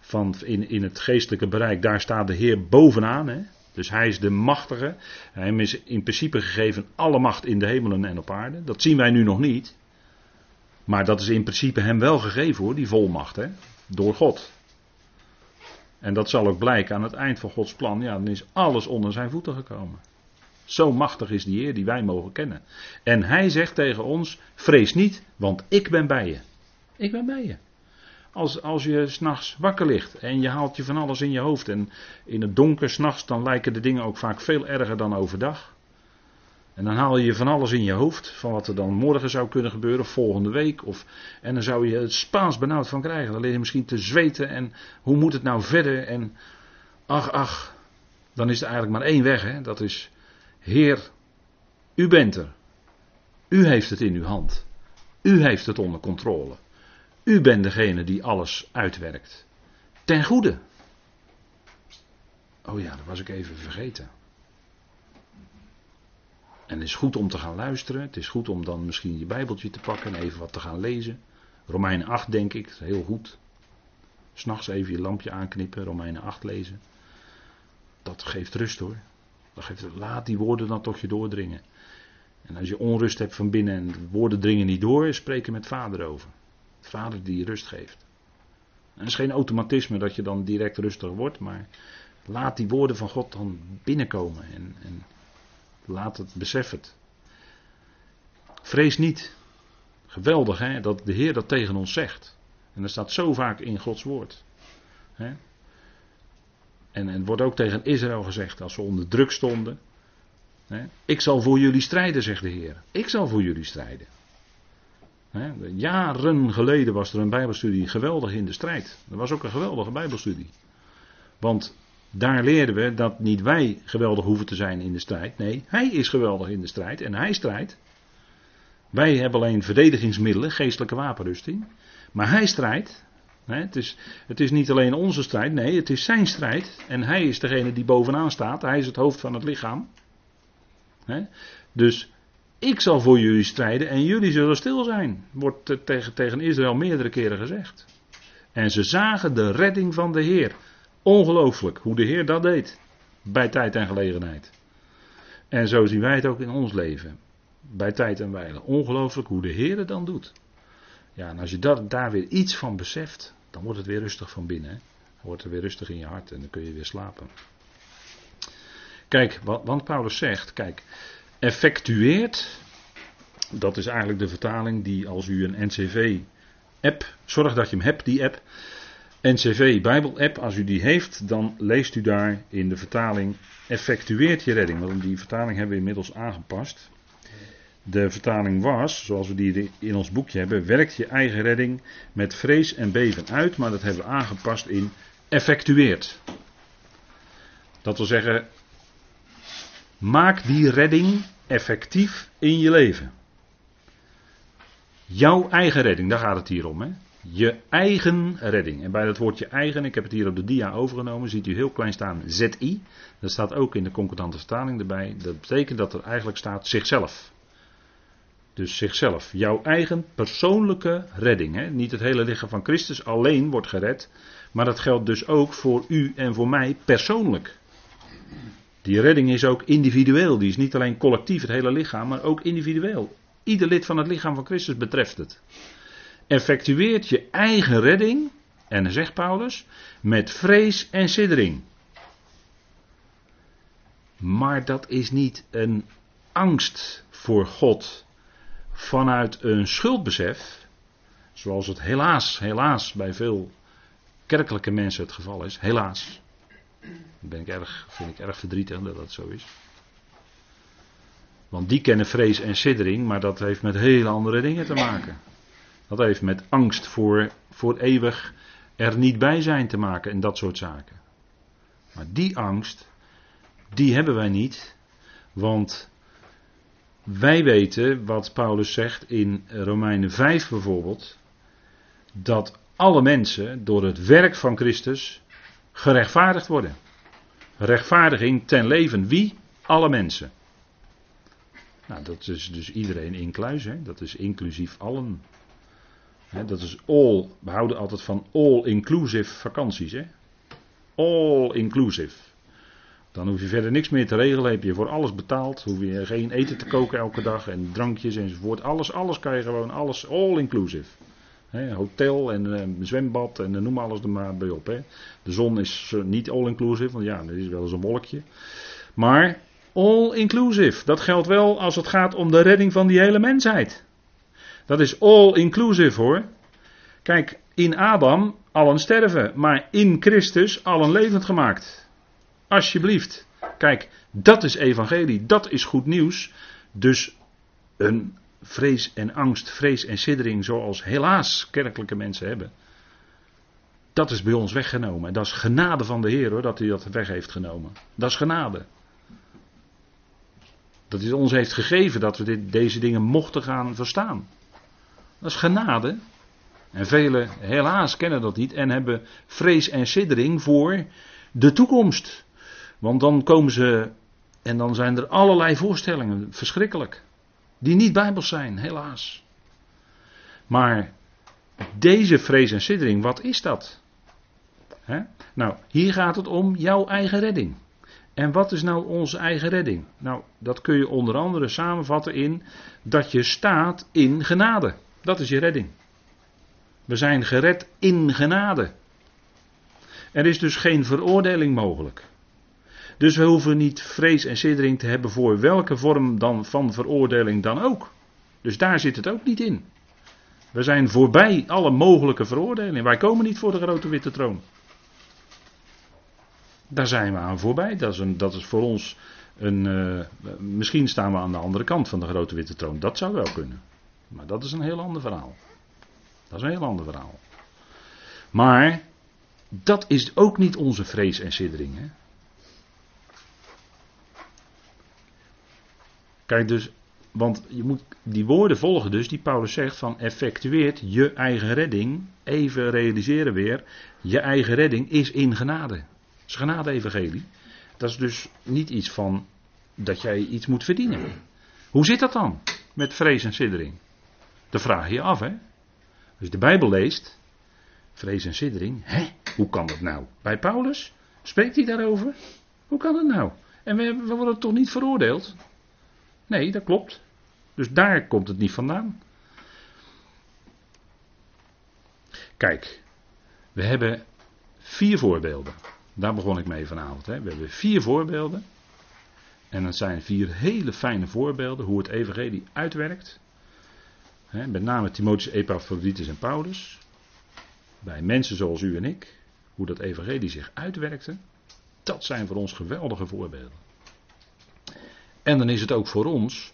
van in, in het geestelijke bereik, daar staat de Heer bovenaan. Hè? Dus hij is de machtige. Hij is in principe gegeven alle macht in de hemelen en op aarde. Dat zien wij nu nog niet. Maar dat is in principe hem wel gegeven hoor, die volmacht. Hè? Door God. En dat zal ook blijken aan het eind van Gods plan. Ja, dan is alles onder zijn voeten gekomen. Zo machtig is die Heer die wij mogen kennen. En hij zegt tegen ons: vrees niet, want ik ben bij je. Ik ben bij je. Als, als je s'nachts wakker ligt en je haalt je van alles in je hoofd. En in het donker s'nachts dan lijken de dingen ook vaak veel erger dan overdag. En dan haal je je van alles in je hoofd. Van wat er dan morgen zou kunnen gebeuren, volgende week. Of, en dan zou je het Spaans benauwd van krijgen. Dan lig je misschien te zweten. En hoe moet het nou verder? En ach, ach. Dan is er eigenlijk maar één weg. Hè? Dat is, Heer, u bent er. U heeft het in uw hand. U heeft het onder controle. U bent degene die alles uitwerkt. Ten goede. Oh ja, dat was ik even vergeten. En het is goed om te gaan luisteren. Het is goed om dan misschien je Bijbeltje te pakken en even wat te gaan lezen. Romeinen 8 denk ik, heel goed. S'nachts even je lampje aanknippen, Romeinen 8 lezen. Dat geeft rust hoor. Geeft, laat die woorden dan toch je doordringen. En als je onrust hebt van binnen en de woorden dringen niet door, spreek er met vader over. Vader die rust geeft. En het is geen automatisme dat je dan direct rustig wordt, maar laat die woorden van God dan binnenkomen en, en laat het, besef het. Vrees niet. Geweldig hè, dat de Heer dat tegen ons zegt. En dat staat zo vaak in Gods woord. Hè? En, het wordt ook tegen Israël gezegd als ze onder druk stonden. Hè? Ik zal voor jullie strijden, zegt de Heer. Ik zal voor jullie strijden. Jaren geleden was er een Bijbelstudie geweldig in de strijd. Dat was ook een geweldige Bijbelstudie. Want daar leerden we dat niet wij geweldig hoeven te zijn in de strijd. Nee, hij is geweldig in de strijd en hij strijdt. Wij hebben alleen verdedigingsmiddelen, geestelijke wapenrusting. Maar hij strijdt. Het is, het is niet alleen onze strijd, nee, het is zijn strijd. En hij is degene die bovenaan staat. Hij is het hoofd van het lichaam. Dus ik zal voor jullie strijden en jullie zullen stil zijn. Wordt tegen, tegen Israël meerdere keren gezegd. En ze zagen de redding van de Heer. Ongelooflijk hoe de Heer dat deed. Bij tijd en gelegenheid. En zo zien wij het ook in ons leven. bij tijd en wijle. Ongelooflijk hoe de Heer het dan doet. Ja, en als je dat, daar weer iets van beseft, dan wordt het weer rustig van binnen. Hè? Dan wordt het weer rustig in je hart en dan kun je weer slapen. Kijk, wat, want Paulus zegt, kijk, effectueert, dat is eigenlijk de vertaling die als u een NCV-app, zorg dat je hem hebt, die app, NCV Bijbel-app, als u die heeft, dan leest u daar in de vertaling effectueert je redding. Want die vertaling hebben we inmiddels aangepast. De vertaling was, zoals we die in ons boekje hebben, werkt je eigen redding met vrees en beven uit, maar dat hebben we aangepast in effectueert. Dat wil zeggen, maak die redding effectief in je leven. Jouw eigen redding, daar gaat het hier om. Hè? Je eigen redding. En bij dat woordje eigen, ik heb het hier op de dia overgenomen, ziet u heel klein staan ZI. Dat staat ook in de concordante vertaling erbij. Dat betekent dat er eigenlijk staat zichzelf. Dus zichzelf. Jouw eigen persoonlijke redding. Hè? Niet het hele lichaam van Christus alleen wordt gered. Maar dat geldt dus ook voor u en voor mij persoonlijk. Die redding is ook individueel. Die is niet alleen collectief, het hele lichaam, maar ook individueel. Ieder lid van het lichaam van Christus betreft het effectueert je eigen redding, en zegt Paulus, met vrees en siddering. Maar dat is niet een angst voor God vanuit een schuldbesef, zoals het helaas, helaas bij veel kerkelijke mensen het geval is. Helaas. ben ik erg, vind ik erg verdrietig dat dat zo is. Want die kennen vrees en siddering, maar dat heeft met hele andere dingen te maken. Dat heeft met angst voor, voor eeuwig er niet bij zijn te maken en dat soort zaken. Maar die angst, die hebben wij niet, want wij weten wat Paulus zegt in Romeinen 5 bijvoorbeeld, dat alle mensen door het werk van Christus gerechtvaardigd worden. Rechtvaardiging ten leven wie? Alle mensen. Nou, dat is dus iedereen incluis, hè? dat is inclusief allen dat is all, we houden altijd van all-inclusive vakanties. Hè? All-inclusive. Dan hoef je verder niks meer te regelen, heb je voor alles betaald. Hoef je geen eten te koken elke dag en drankjes enzovoort. Alles, alles kan je gewoon, alles all-inclusive. hotel en uh, zwembad en uh, noem alles er maar bij op. De zon is uh, niet all-inclusive, want ja, er is wel eens een wolkje. Maar all-inclusive, dat geldt wel als het gaat om de redding van die hele mensheid. Dat is all inclusive hoor. Kijk, in Adam allen sterven, maar in Christus allen levend gemaakt. Alsjeblieft. Kijk, dat is evangelie, dat is goed nieuws. Dus een vrees en angst, vrees en siddering zoals helaas kerkelijke mensen hebben. Dat is bij ons weggenomen. En dat is genade van de Heer hoor, dat hij dat weg heeft genomen. Dat is genade. Dat hij ons heeft gegeven dat we dit, deze dingen mochten gaan verstaan. Dat is genade. En velen helaas kennen dat niet en hebben vrees en siddering voor de toekomst. Want dan komen ze en dan zijn er allerlei voorstellingen, verschrikkelijk, die niet bijbels zijn, helaas. Maar deze vrees en siddering, wat is dat? Nou, hier gaat het om jouw eigen redding. En wat is nou onze eigen redding? Nou, dat kun je onder andere samenvatten in dat je staat in genade. Dat is je redding. We zijn gered in genade. Er is dus geen veroordeling mogelijk. Dus we hoeven niet vrees en siddering te hebben voor welke vorm dan van veroordeling dan ook. Dus daar zit het ook niet in. We zijn voorbij alle mogelijke veroordelingen. Wij komen niet voor de grote witte troon. Daar zijn we aan voorbij. Dat is, een, dat is voor ons een. Uh, misschien staan we aan de andere kant van de grote witte troon. Dat zou wel kunnen. Maar dat is een heel ander verhaal. Dat is een heel ander verhaal. Maar dat is ook niet onze vrees en siddering. Hè? Kijk dus, want je moet die woorden volgen dus die Paulus zegt van effectueert je eigen redding. Even realiseren weer, je eigen redding is in genade. Het is genade-evangelie. Dat is dus niet iets van dat jij iets moet verdienen. Hoe zit dat dan met vrees en siddering? Dan vraag je je af, hè. Als je de Bijbel leest, vrees en siddering, hè, hoe kan dat nou? Bij Paulus, spreekt hij daarover? Hoe kan dat nou? En we, we worden toch niet veroordeeld? Nee, dat klopt. Dus daar komt het niet vandaan. Kijk, we hebben vier voorbeelden. Daar begon ik mee vanavond. Hè. We hebben vier voorbeelden. En dat zijn vier hele fijne voorbeelden hoe het evangelie uitwerkt. Hè, met name Timotheus, Epaphroditus en Paulus. Bij mensen zoals u en ik. Hoe dat evangelie zich uitwerkte. Dat zijn voor ons geweldige voorbeelden. En dan is het ook voor ons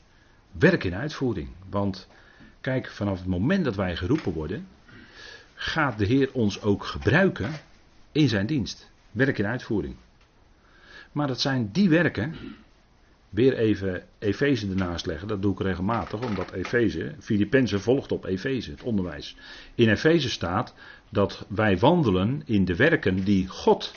werk in uitvoering. Want kijk, vanaf het moment dat wij geroepen worden, gaat de Heer ons ook gebruiken in zijn dienst. Werk in uitvoering. Maar dat zijn die werken. Weer even Efeze ernaast leggen, dat doe ik regelmatig, omdat Efeze, Filippenzen volgt op Efeze, het onderwijs. In Efeze staat dat wij wandelen in de werken die God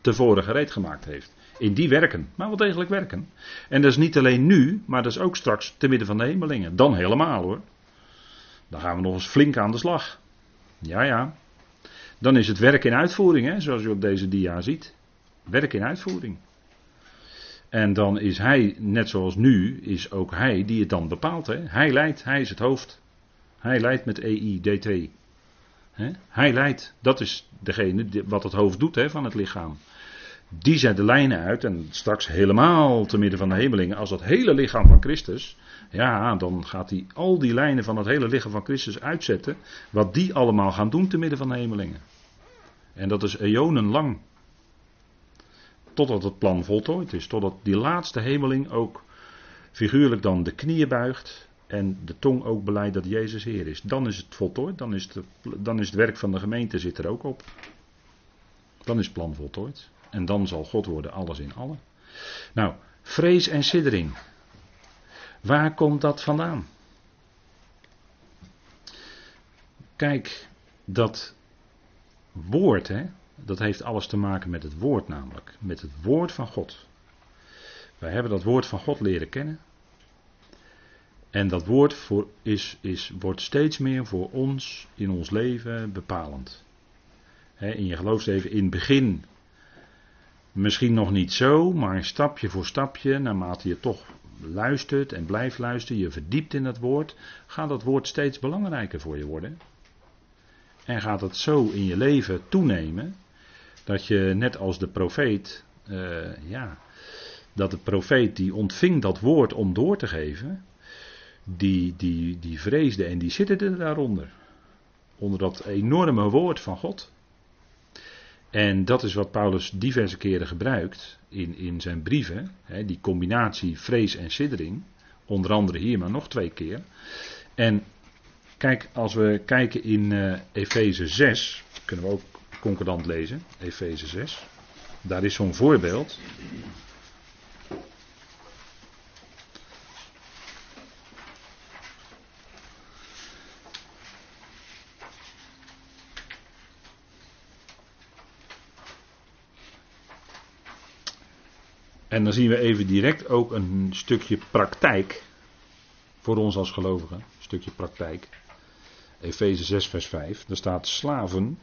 tevoren gereed gemaakt heeft. In die werken, maar wel degelijk werken. En dat is niet alleen nu, maar dat is ook straks te midden van de hemelingen. Dan helemaal hoor. Dan gaan we nog eens flink aan de slag. Ja, ja. Dan is het werk in uitvoering, hè, zoals u op deze dia ziet. Werk in uitvoering. En dan is hij, net zoals nu, is ook hij die het dan bepaalt. Hè. Hij leidt, hij is het hoofd. Hij leidt met EIDT. Hij leidt, dat is degene wat het hoofd doet hè, van het lichaam. Die zet de lijnen uit en straks helemaal te midden van de hemelingen, als dat hele lichaam van Christus, ja, dan gaat hij al die lijnen van het hele lichaam van Christus uitzetten, wat die allemaal gaan doen te midden van de hemelingen. En dat is eonen lang. Totdat het plan voltooid is, totdat die laatste hemeling ook figuurlijk dan de knieën buigt en de tong ook beleidt dat Jezus Heer is. Dan is het voltooid, dan is het, dan is het werk van de gemeente zit er ook op. Dan is het plan voltooid. En dan zal God worden alles in allen. Nou, vrees en siddering. Waar komt dat vandaan? Kijk, dat woord, hè, dat heeft alles te maken met het woord namelijk. Met het woord van God. Wij hebben dat woord van God leren kennen. En dat woord voor is, is, wordt steeds meer voor ons in ons leven bepalend. in je geloofsleven in het begin misschien nog niet zo, maar stapje voor stapje, naarmate je toch luistert en blijft luisteren, je verdiept in dat woord, gaat dat woord steeds belangrijker voor je worden. En gaat het zo in je leven toenemen, dat je net als de profeet, uh, ja, dat de profeet die ontving dat woord om door te geven, die, die, die vreesde en die zitten daaronder. Onder dat enorme woord van God. En dat is wat Paulus diverse keren gebruikt in, in zijn brieven. Hè, die combinatie vrees en siddering. Onder andere hier, maar nog twee keer. En kijk, als we kijken in uh, Efeze 6, kunnen we ook concordant lezen, Efeze 6. Daar is zo'n voorbeeld. En dan zien we even direct ook een stukje praktijk voor ons als gelovigen. Een stukje praktijk. Efeze 6, vers 5. Daar staat slaven.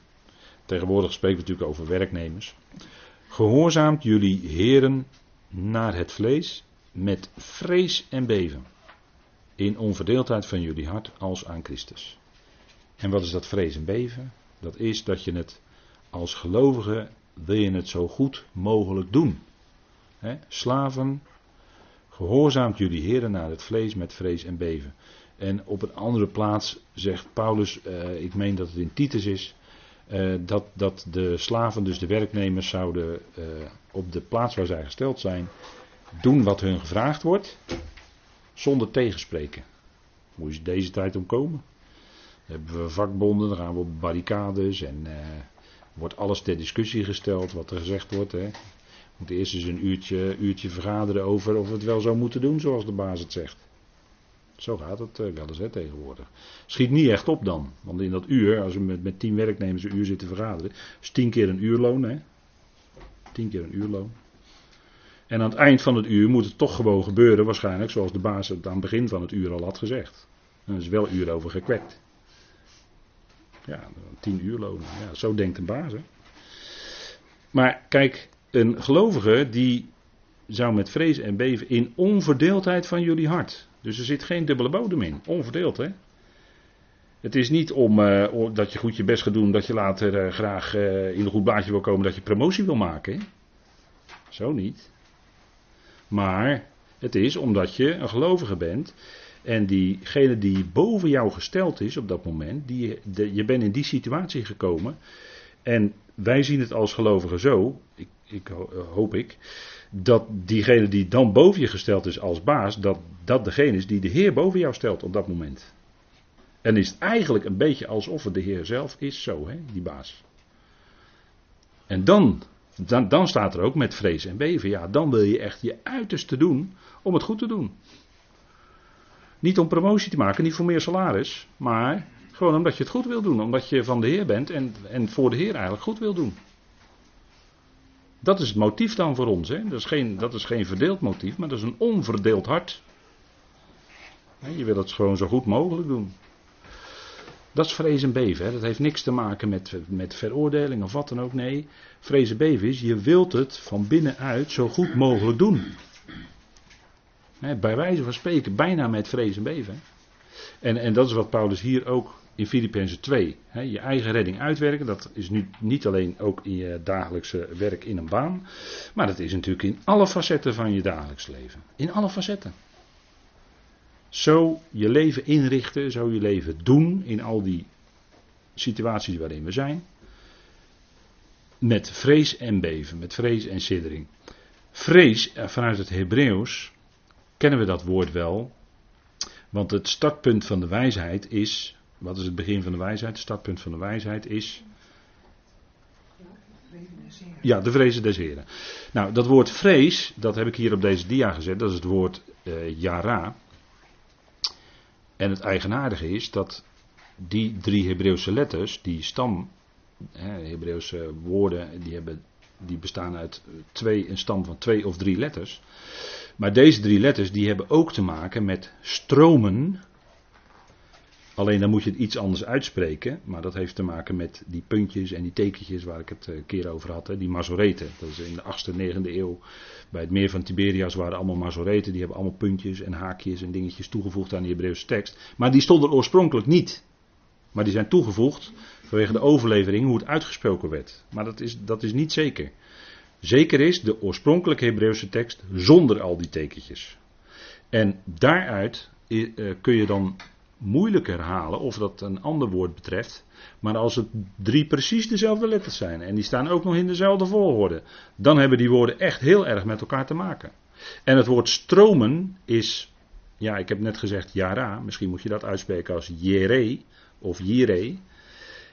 Tegenwoordig spreken we natuurlijk over werknemers. Gehoorzaamt jullie heren naar het vlees met vrees en beven. In onverdeeldheid van jullie hart als aan Christus. En wat is dat vrees en beven? Dat is dat je het als gelovige wil je het zo goed mogelijk doen. Slaven, gehoorzaamt jullie heren naar het vlees met vrees en beven. En op een andere plaats zegt Paulus, eh, ik meen dat het in Titus is, eh, dat, dat de slaven, dus de werknemers, zouden eh, op de plaats waar zij gesteld zijn, doen wat hun gevraagd wordt, zonder tegenspreken. Moet je deze tijd omkomen? Dan hebben we vakbonden, dan gaan we op barricades en wordt alles ter discussie gesteld wat er gezegd wordt. Hè. Moet eerst eens een uurtje, uurtje vergaderen over of we het wel zo moeten doen zoals de baas het zegt. Zo gaat het eh, wel eens hè, tegenwoordig. Schiet niet echt op dan. Want in dat uur, als we met, met tien werknemers een uur zitten vergaderen, is tien keer een uurloon. Hè? Tien keer een uurloon. En aan het eind van het uur moet het toch gewoon gebeuren, waarschijnlijk zoals de baas het aan het begin van het uur al had gezegd. En is wel uur over gekwekt. Ja, tien uurlonen. Ja, zo denkt een baas. Hè? Maar kijk, een gelovige die zou met vrees en beven in onverdeeldheid van jullie hart. Dus er zit geen dubbele bodem in. Onverdeeld, hè? Het is niet om uh, dat je goed je best gaat doen, dat je later uh, graag uh, in een goed baantje wil komen, dat je promotie wil maken. Zo niet. Maar het is omdat je een gelovige bent en diegene die boven jou gesteld is op dat moment, die, de, je bent in die situatie gekomen. En wij zien het als gelovigen zo, ik, ik, hoop ik, dat diegene die dan boven je gesteld is als baas, dat dat degene is die de Heer boven jou stelt op dat moment. En is het eigenlijk een beetje alsof het de Heer zelf is, zo, hè, die baas. En dan, dan, dan staat er ook met vrees en beven, ja, dan wil je echt je uiterste doen om het goed te doen. Niet om promotie te maken, niet voor meer salaris, maar gewoon omdat je het goed wil doen, omdat je van de Heer bent en, en voor de Heer eigenlijk goed wil doen. Dat is het motief dan voor ons. Hè? Dat, is geen, dat is geen verdeeld motief, maar dat is een onverdeeld hart. Je wil het gewoon zo goed mogelijk doen. Dat is vrees en beven. Hè? Dat heeft niks te maken met, met veroordeling of wat dan ook. Nee, vrees en beven is, je wilt het van binnenuit zo goed mogelijk doen. bij wijze van spreken, bijna met vrees en beven. En, en dat is wat Paulus hier ook in Filippenzen 2. je eigen redding uitwerken, dat is nu niet alleen ook in je dagelijkse werk in een baan. Maar dat is natuurlijk in alle facetten van je dagelijks leven. In alle facetten. Zo je leven inrichten, zo je leven doen in al die situaties waarin we zijn. Met vrees en beven, met vrees en siddering. Vrees, eh, vanuit het Hebreeuws, kennen we dat woord wel. Want het startpunt van de wijsheid is. Wat is het begin van de wijsheid? Het startpunt van de wijsheid is. Ja, de vrezen des Heren. Nou, dat woord vrees, dat heb ik hier op deze dia gezet. Dat is het woord uh, yara. En het eigenaardige is dat die drie Hebreeuwse letters, die stam, hè, Hebreeuwse woorden, die, hebben, die bestaan uit twee, een stam van twee of drie letters. Maar deze drie letters die hebben ook te maken met stromen Alleen dan moet je het iets anders uitspreken. Maar dat heeft te maken met die puntjes en die tekentjes waar ik het een keer over had. Hè, die Mazoreten. Dat is in de 8e, 9e eeuw. Bij het meer van Tiberias waren allemaal Mazoreten. Die hebben allemaal puntjes en haakjes en dingetjes toegevoegd aan de Hebreeuwse tekst. Maar die stonden oorspronkelijk niet. Maar die zijn toegevoegd vanwege de overlevering hoe het uitgesproken werd. Maar dat is, dat is niet zeker. Zeker is de oorspronkelijke Hebreeuwse tekst zonder al die tekentjes. En daaruit eh, kun je dan moeilijk herhalen of dat een ander woord betreft. Maar als het drie precies dezelfde letters zijn en die staan ook nog in dezelfde volgorde, dan hebben die woorden echt heel erg met elkaar te maken. En het woord stromen is, ja, ik heb net gezegd jara, misschien moet je dat uitspreken als jere of jire.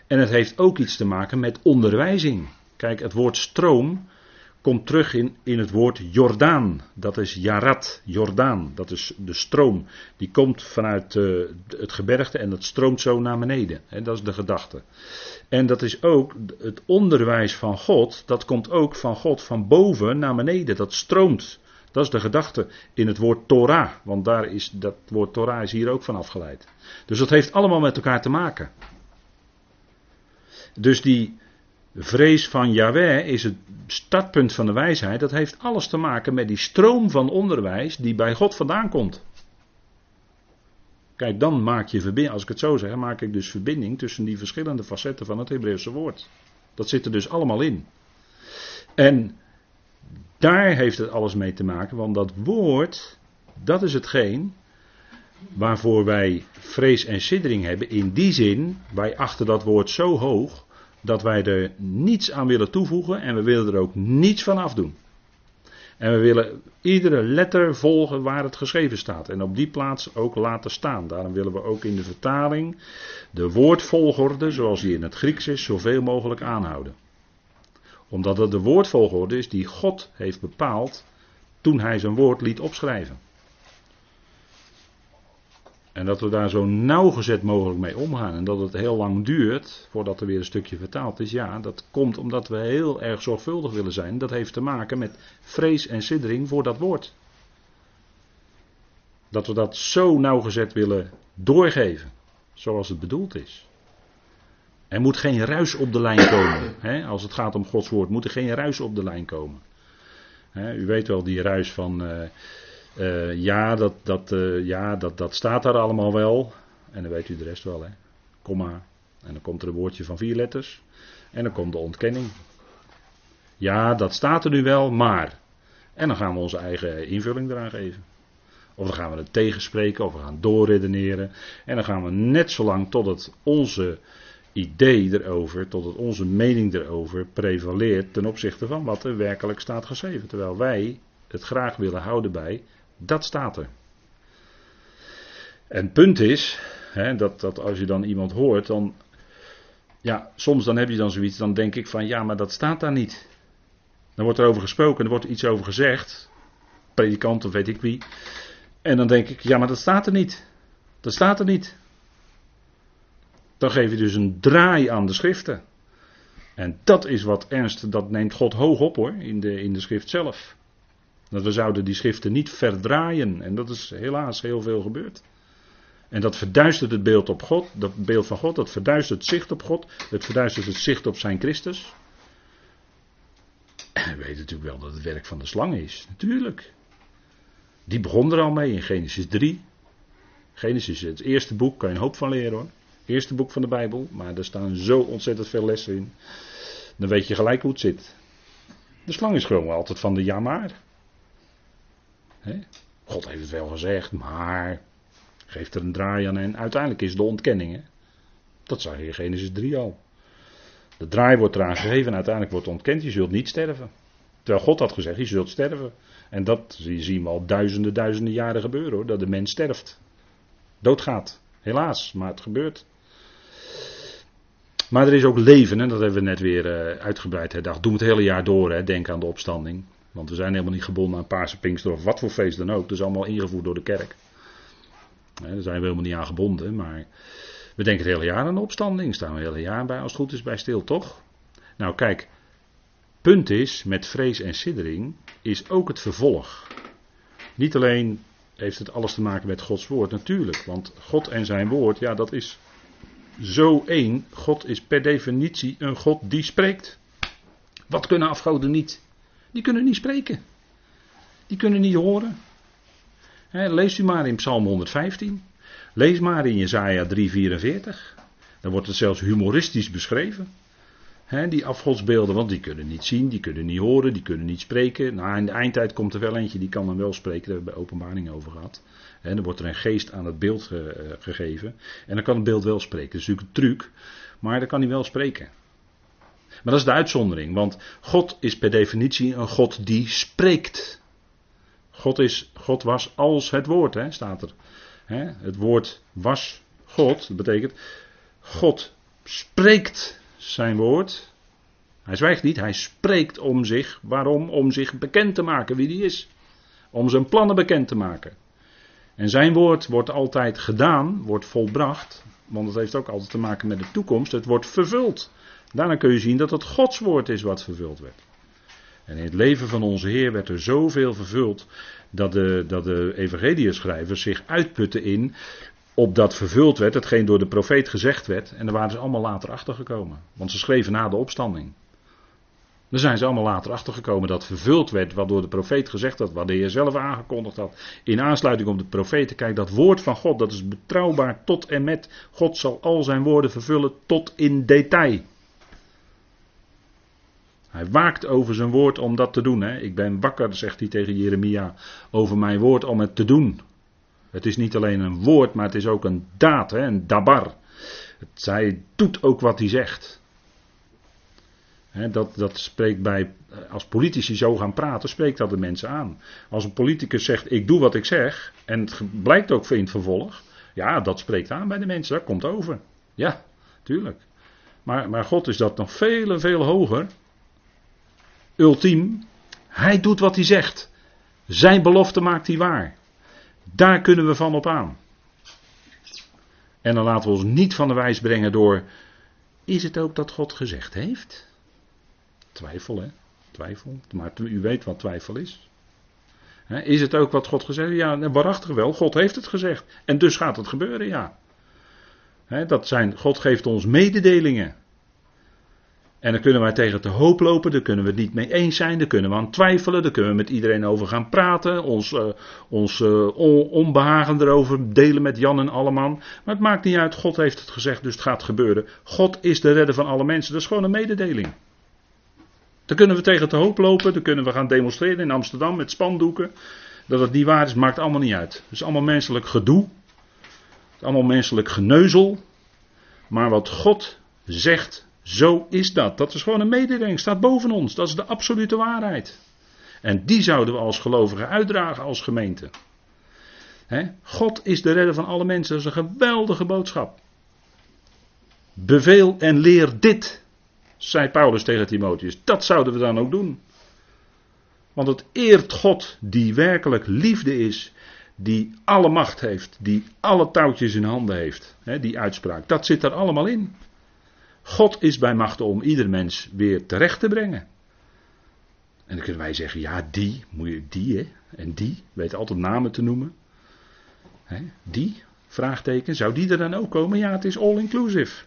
En het heeft ook iets te maken met onderwijzing. Kijk, het woord stroom komt terug in, in het woord Jordaan. Dat is Jarat, Jordaan. Dat is de stroom. Die komt vanuit uh, het gebergte en dat stroomt zo naar beneden. He, dat is de gedachte. En dat is ook het onderwijs van God. Dat komt ook van God van boven naar beneden. Dat stroomt. Dat is de gedachte in het woord Torah. Want daar is dat woord Torah is hier ook van afgeleid. Dus dat heeft allemaal met elkaar te maken. Dus die, vrees van Yahweh is het startpunt van de wijsheid. Dat heeft alles te maken met die stroom van onderwijs die bij God vandaan komt. Kijk, dan maak je verbinding, als ik het zo zeg, maak ik dus verbinding tussen die verschillende facetten van het Hebreeuwse woord. Dat zit er dus allemaal in. En daar heeft het alles mee te maken, want dat woord, dat is hetgeen waarvoor wij vrees en siddering hebben. In die zin, wij achten dat woord zo hoog, dat wij er niets aan willen toevoegen en we willen er ook niets van afdoen. En we willen iedere letter volgen waar het geschreven staat. En op die plaats ook laten staan. Daarom willen we ook in de vertaling de woordvolgorde, zoals die in het Grieks is, zoveel mogelijk aanhouden. Omdat het de woordvolgorde is die God heeft bepaald toen hij zijn woord liet opschrijven. En dat we daar zo nauwgezet mogelijk mee omgaan. En dat het heel lang duurt voordat er weer een stukje vertaald is. Ja, dat komt omdat we heel erg zorgvuldig willen zijn. Dat heeft te maken met vrees en siddering voor dat woord. Dat we dat zo nauwgezet willen doorgeven. Zoals het bedoeld is. Er moet geen ruis op de lijn komen. Hè? Als het gaat om Gods woord moet er geen ruis op de lijn komen. Hè? U weet wel die ruis van... Uh, Uh, ja, dat, dat, uh, ja dat, dat staat daar allemaal wel. En dan weet u de rest wel, hè. Komma. En dan komt er een woordje van vier letters. En dan komt de ontkenning. Ja, dat staat er nu wel, maar. En dan gaan we onze eigen invulling eraan geven. Of dan gaan we het tegenspreken, of we gaan doorredeneren. En dan gaan we net zo lang totdat onze idee erover, totdat onze mening erover prevaleert ten opzichte van wat er werkelijk staat geschreven. Terwijl wij het graag willen houden bij, dat staat er. En het punt is, hè, dat, dat als je dan iemand hoort, dan, ja, soms dan heb je dan zoiets, dan denk ik van, ja, maar dat staat daar niet. Dan wordt er over gesproken, er wordt iets over gezegd, predikant of weet ik wie. En dan denk ik, ja, maar dat staat er niet. Dat staat er niet. Dan geef je dus een draai aan de schriften. En dat is wat ernst, dat neemt God hoog op hoor, in de, in de schrift zelf. Dat we zouden die schriften niet verdraaien. En dat is helaas heel veel gebeurd. En dat verduistert het beeld op God, dat beeld van God, dat verduistert het zicht op God, het verduistert het zicht op zijn Christus. En we weten natuurlijk wel dat het werk van de slang is, natuurlijk. Die begon er al mee in Genesis 3. Genesis is het eerste boek, kan je een hoop van leren hoor. Eerste boek van de Bijbel, maar er staan zo ontzettend veel lessen in. Dan weet je gelijk hoe het zit. De slang is gewoon altijd van de ja maar. God heeft het wel gezegd, maar geeft er een draai aan en uiteindelijk is de ontkenning. Hè? Dat zag je in Genesis 3 al. De draai wordt eraan gegeven en uiteindelijk wordt ontkend, je zult niet sterven. Terwijl God had gezegd, je zult sterven. En dat zien we al duizenden, duizenden jaren gebeuren hoor, dat de mens sterft. Doodgaat. Helaas, maar het gebeurt. Maar er is ook leven, en dat hebben we net weer uh, uitgebreid herdacht. Doe het hele jaar door, hè. denk aan de opstanding. Want we zijn helemaal niet gebonden aan Paarse Pinkster of wat voor feest dan ook. Dat is allemaal ingevoerd door de kerk. daar zijn we helemaal niet aan gebonden, maar we denken het hele jaar aan de opstanding. Staan we het hele jaar bij, als het goed is, bij stil, toch? Nou, kijk, punt is, met vrees en siddering, is ook het vervolg. Niet alleen heeft het alles te maken met Gods woord, natuurlijk. Want God en zijn woord, ja, dat is zo één. God is per definitie een God die spreekt. Wat kunnen afgoden niet? Die kunnen niet spreken. Die kunnen niet horen. lees u maar in Psalm 115. Lees maar in Jezaja 344. Dan wordt het zelfs humoristisch beschreven. die afgodsbeelden, want die kunnen niet zien, die kunnen niet horen, die kunnen niet spreken. Nou, in de eindtijd komt er wel eentje die kan dan wel spreken, daar hebben we bij openbaring over gehad. En dan wordt er een geest aan het beeld eh, gegeven. En dan kan het beeld wel spreken. Dat is natuurlijk een truc, maar dan kan hij wel spreken. Maar dat is de uitzondering, want God is per definitie een God die spreekt. God, is, God was als het woord, hè, staat er. Hè, het woord was God, dat betekent God spreekt zijn woord. Hij zwijgt niet, hij spreekt om zich. Waarom? Om zich bekend te maken wie hij is. Om zijn plannen bekend te maken. En zijn woord wordt altijd gedaan, wordt volbracht, want het heeft ook altijd te maken met de toekomst. Het wordt vervuld. Daarna kun je zien dat het Gods woord is wat vervuld werd. En in het leven van onze Heer werd er zoveel vervuld dat de, dat de zich uitputten in op dat vervuld werd, hetgeen door de profeet gezegd werd. En daar waren ze allemaal later achtergekomen. Want ze schreven na de opstanding. Daar zijn ze allemaal later achtergekomen dat vervuld werd wat door de profeet gezegd had, wat de Heer zelf aangekondigd had. In aansluiting op de profeten, kijk, dat woord van God, dat is betrouwbaar tot en met. God zal al zijn woorden vervullen tot in detail. Hij waakt over zijn woord om dat te doen. Hè. Ik ben wakker, zegt hij tegen Jeremia, over mijn woord om het te doen. Het is niet alleen een woord, maar het is ook een daad, een dabar. Het, hij doet ook wat hij zegt. dat, dat spreekt bij, als politici zo gaan praten, spreekt dat de mensen aan. Als een politicus zegt, ik doe wat ik zeg, en het blijkt ook in het vervolg, ja, dat spreekt aan bij de mensen, dat komt over. Ja, tuurlijk. Maar, maar God is dat nog veel en veel hoger ultiem, hij doet wat hij zegt. Zijn belofte maakt hij waar. Daar kunnen we van op aan. En dan laten we ons niet van de wijs brengen door. Is het ook dat God gezegd heeft? Twijfel, hè? Twijfel. Maar u weet wat twijfel is. Is het ook wat God gezegd heeft? Ja, waarachtig wel. God heeft het gezegd. En dus gaat het gebeuren, ja. dat zijn, God geeft ons mededelingen. En dan kunnen wij tegen de hoop lopen, daar kunnen we het niet mee eens zijn, daar kunnen we aan twijfelen, daar kunnen we met iedereen over gaan praten, ons, uh, ons uh, onbehagen erover delen met Jan en Alleman. Maar het maakt niet uit, God heeft het gezegd, dus het gaat gebeuren. God is de redder van alle mensen, dat is gewoon een mededeling. Dan kunnen we tegen de hoop lopen, dan kunnen we gaan demonstreren in Amsterdam met spandoeken. Dat het niet waar is, maakt allemaal niet uit. Het is allemaal menselijk gedoe, het is allemaal menselijk geneuzel. Maar wat God zegt, zo is dat. Dat is gewoon een mededeling, staat boven ons. Dat is de absolute waarheid. En die zouden we als gelovigen uitdragen als gemeente. God is de redder van alle mensen. Dat is een geweldige boodschap. Beveel en leer dit, zei Paulus tegen Timotheus. Dat zouden we dan ook doen. Want het eert God die werkelijk liefde is, die alle macht heeft, die alle touwtjes in handen heeft. die uitspraak, dat zit er allemaal in. God is bij machten om ieder mens weer terecht te brengen. En dan kunnen wij zeggen, ja die, moet je die hè, en die, weet altijd namen te noemen. Hè, die, vraagteken, zou die er dan ook komen? Ja, het is all inclusive.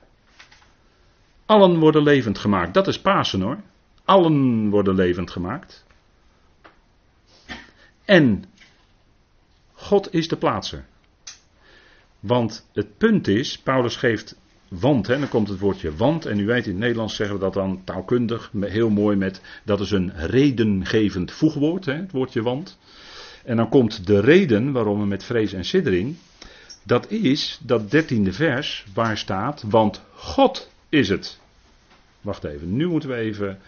Allen worden levend gemaakt, dat is Pasen hoor. Allen worden levend gemaakt. En God is de plaatser. Want het punt is, Paulus geeft want, hè, dan komt het woordje want. En u weet, in het Nederlands zeggen we dat dan taalkundig heel mooi met. Dat is een redengevend voegwoord, hè, het woordje want. En dan komt de reden waarom we met vrees en siddering. Dat is dat dertiende vers waar staat, want God is het. Wacht even, nu moeten we even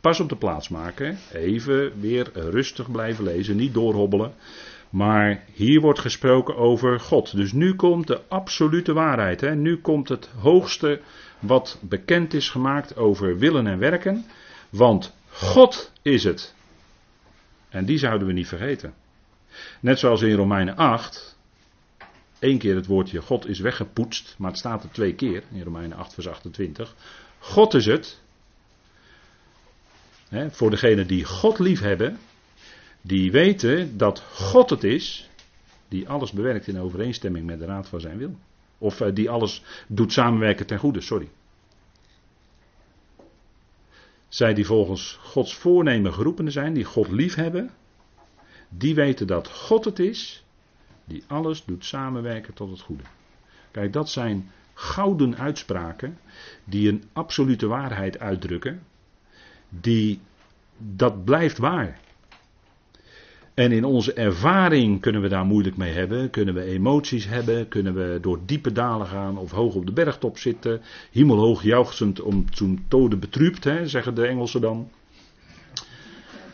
pas op de plaats maken. Even weer rustig blijven lezen, niet doorhobbelen. Maar hier wordt gesproken over God. Dus nu komt de absolute waarheid. Hè? Nu komt het hoogste wat bekend is gemaakt over willen en werken. Want God is het. En die zouden we niet vergeten. Net zoals in Romeinen 8. Eén keer het woordje God is weggepoetst. Maar het staat er twee keer in Romeinen 8, vers 28. God is het. Hè, voor degenen die God lief hebben die weten dat God het is die alles bewerkt in overeenstemming met de raad van zijn wil. Of eh, die alles doet samenwerken ten goede, sorry. Zij die volgens Gods voornemen geroepenen zijn, die God lief hebben, die weten dat God het is die alles doet samenwerken tot het goede. Kijk, dat zijn gouden uitspraken die een absolute waarheid uitdrukken, die dat blijft waar. En in onze ervaring kunnen we daar moeilijk mee hebben. Kunnen we emoties hebben. Kunnen we door diepe dalen gaan of hoog op de bergtop zitten. Hemelhoog juichend om toen tode betrübt, hè, zeggen de Engelsen dan.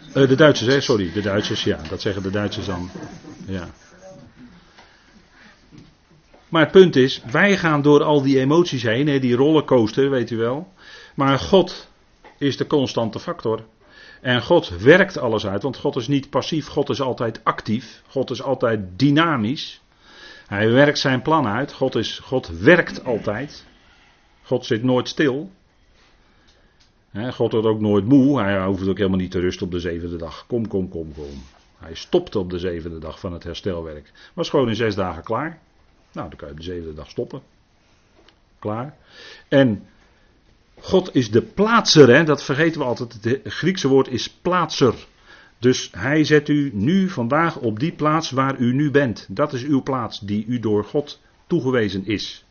Uh, de Duitsers, hè, sorry. De Duitsers, ja. Dat zeggen de Duitsers dan. Ja. Maar het punt is, wij gaan door al die emoties heen, hè, die rollercoaster, weet u wel. Maar God is de constante factor. En God werkt alles uit, want God is niet passief, God is altijd actief, God is altijd dynamisch. Hij werkt zijn plan uit, God, is, God werkt altijd. God zit nooit stil. God wordt ook nooit moe, hij hoeft ook helemaal niet te rusten op de zevende dag. Kom, kom, kom, kom. Hij stopte op de zevende dag van het herstelwerk. Was gewoon in zes dagen klaar. Nou, dan kan je op de zevende dag stoppen. Klaar. En God is de plaatser, hè? dat vergeten we altijd. Het Griekse woord is plaatser. Dus hij zet u nu vandaag op die plaats waar u nu bent. Dat is uw plaats die u door God toegewezen is.